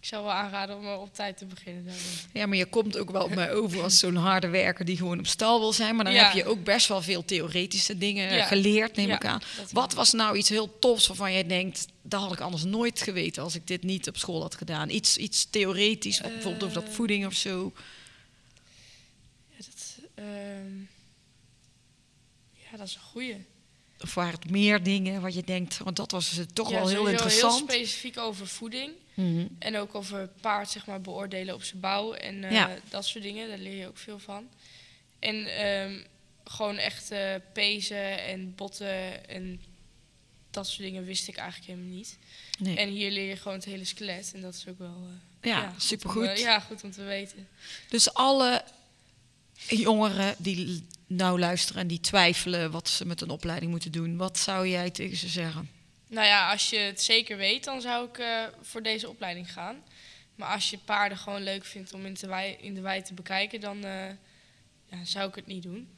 Speaker 6: ik zou wel aanraden om op tijd te beginnen.
Speaker 1: Ja, maar je komt ook wel op mij over als zo'n harde werker die gewoon op stal wil zijn. Maar dan
Speaker 6: Ja.
Speaker 1: heb je ook best wel veel theoretische dingen
Speaker 6: Ja.
Speaker 1: geleerd, neem
Speaker 6: Ja,
Speaker 1: ik aan. Wat was nou iets heel tofs waarvan jij denkt, dat had ik anders nooit geweten als ik dit niet op school had gedaan? Iets, iets theoretisch, bijvoorbeeld over dat
Speaker 6: Eh.
Speaker 1: voeding of zo.
Speaker 6: Ja, dat, ehm, ja, dat is een goeie.
Speaker 1: Of waren het meer dingen wat je denkt, want dat was eh, toch
Speaker 6: ja,
Speaker 1: wel heel interessant.
Speaker 6: Heel specifiek over voeding.
Speaker 1: Mhm.
Speaker 6: En ook over paard, zeg maar, beoordelen op zijn bouw. En eh,
Speaker 1: Ja.
Speaker 6: dat soort dingen, daar leer je ook veel van. En ehm, gewoon echt eh, pezen en botten en dat soort dingen wist ik eigenlijk helemaal niet.
Speaker 1: Nee.
Speaker 6: En hier leer je gewoon het hele skelet. En dat is ook wel
Speaker 1: ja,
Speaker 6: goed om,
Speaker 1: supergoed.
Speaker 6: eh, ja, goed om te weten.
Speaker 1: Dus alle jongeren die nou luisteren en die twijfelen wat ze met een opleiding moeten doen, wat zou jij tegen ze zeggen?
Speaker 6: Nou ja, als je het zeker weet, dan zou ik eh, voor deze opleiding gaan. Maar als je paarden gewoon leuk vindt om in, te wei, in de wei te bekijken, dan eh, ja, zou ik het niet doen.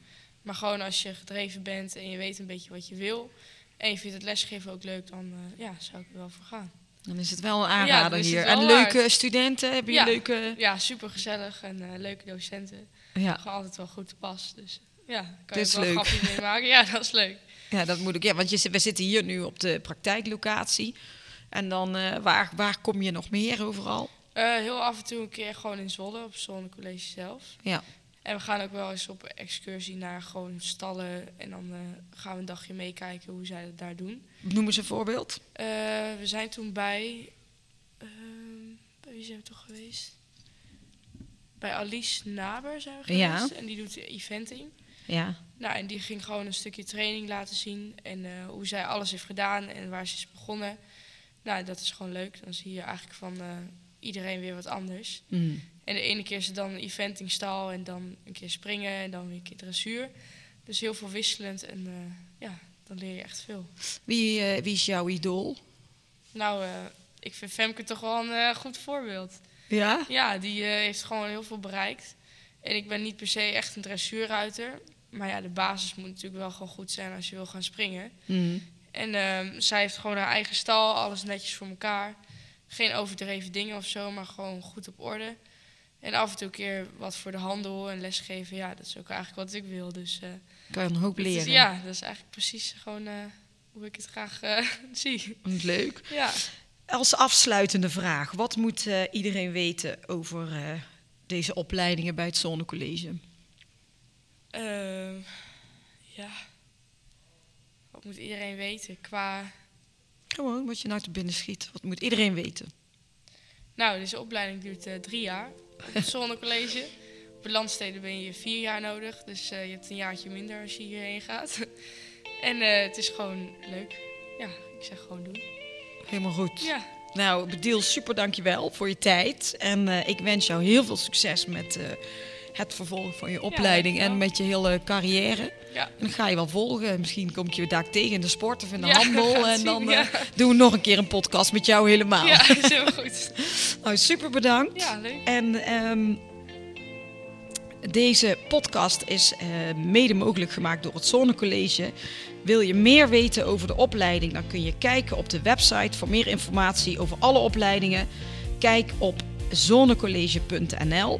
Speaker 6: Maar gewoon als je gedreven bent en je weet een beetje wat je wil... en je vindt het lesgeven ook leuk, dan eh, ja, zou ik er wel voor gaan.
Speaker 1: Dan is het wel een aanrader hier. En
Speaker 6: waard.
Speaker 1: leuke studenten, hebben je
Speaker 6: Ja.
Speaker 1: leuke...
Speaker 6: Ja, super gezellig en leuke docenten.
Speaker 1: Ja.
Speaker 6: Gewoon altijd wel goed te pas. Dus ja, kan
Speaker 1: Dit
Speaker 6: je
Speaker 1: is
Speaker 6: ook wel
Speaker 1: leuk.
Speaker 6: een grapje mee maken. Ja, dat is leuk.
Speaker 1: ja, dat moet ik. Ja, want je, we zitten hier nu op de praktijklocatie. En dan, eh, waar, waar kom je nog meer overal?
Speaker 6: Eh, heel af en toe een keer gewoon in Zwolle, op Zwolle College zelf.
Speaker 1: Ja.
Speaker 6: En we gaan ook wel eens op excursie naar gewoon stallen. En dan eh, gaan we een dagje meekijken hoe zij het daar doen.
Speaker 1: Noem eens een voorbeeld.
Speaker 6: We zijn toen bij... ehm, bij wie zijn we toch geweest? Bij Alice Naber zijn we
Speaker 1: Ja.
Speaker 6: geweest. En die doet eventing.
Speaker 1: Ja.
Speaker 6: Nou, en die ging gewoon een stukje training laten zien. En eh, hoe zij alles heeft gedaan en waar ze is begonnen. Nou, dat is gewoon leuk. Dan zie je eigenlijk van eh, iedereen weer wat anders.
Speaker 1: Mm.
Speaker 6: En de ene keer is het dan een eventingstal en dan een keer springen en dan weer een keer dressuur. Dus heel veel wisselend en eh, ja, dan leer je echt veel.
Speaker 1: Wie, wie is jouw idool?
Speaker 6: Nou, ik vind Femke toch wel een goed voorbeeld.
Speaker 1: Ja?
Speaker 6: Ja, die heeft gewoon heel veel bereikt. En ik ben niet per se echt een dressuurruiter. Maar ja, de basis moet natuurlijk wel gewoon goed zijn als je wil gaan springen.
Speaker 1: Mm.
Speaker 6: En ehm, zij heeft gewoon haar eigen stal, alles netjes voor elkaar. Geen overdreven dingen of zo, maar gewoon goed op orde. En af en toe een keer wat voor de handel en lesgeven. Ja, dat is ook eigenlijk wat ik wil. Dus eh,
Speaker 1: Kan je een hoop leren.
Speaker 6: ja, dat is eigenlijk precies gewoon eh, hoe ik het graag eh, zie.
Speaker 1: Leuk.
Speaker 6: Ja.
Speaker 1: Als afsluitende vraag, wat moet iedereen weten over deze opleidingen bij het Zonnecollege?
Speaker 6: Ehm, ja. Wat moet iedereen weten qua...
Speaker 1: Gewoon wat je nou te binnen schiet. Wat moet iedereen weten?
Speaker 6: Nou, deze opleiding duurt eh, drie jaar op het zonnecollege. Op de landsteden ben je vier jaar nodig. Dus eh, je hebt een jaartje minder als je hierheen gaat. en eh, het is gewoon leuk. Ja, ik zeg gewoon doen.
Speaker 1: Helemaal goed.
Speaker 6: Ja,
Speaker 1: Nou, Bedeel, super dankjewel voor je tijd. En eh, ik wens jou heel veel succes met eh, het vervolgen van je opleiding en met je hele carrière.
Speaker 6: ja.
Speaker 1: En dan ga je wel volgen. Misschien kom ik je daar tegen in de sport of in de
Speaker 6: Ja,
Speaker 1: handel. En dan eh, doen we nog een keer een podcast met jou helemaal.
Speaker 6: ja, is heel goed.
Speaker 1: Nou, super bedankt.
Speaker 6: Ja, leuk.
Speaker 1: En ehm, deze podcast is eh, mede mogelijk gemaakt door het Zonnecollege. Wil je meer weten over de opleiding, dan kun je kijken op de website voor meer informatie over alle opleidingen. Kijk op zonnecollege.nl.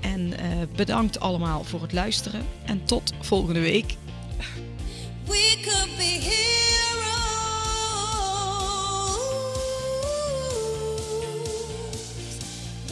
Speaker 1: En eh, bedankt allemaal voor het luisteren en tot volgende week.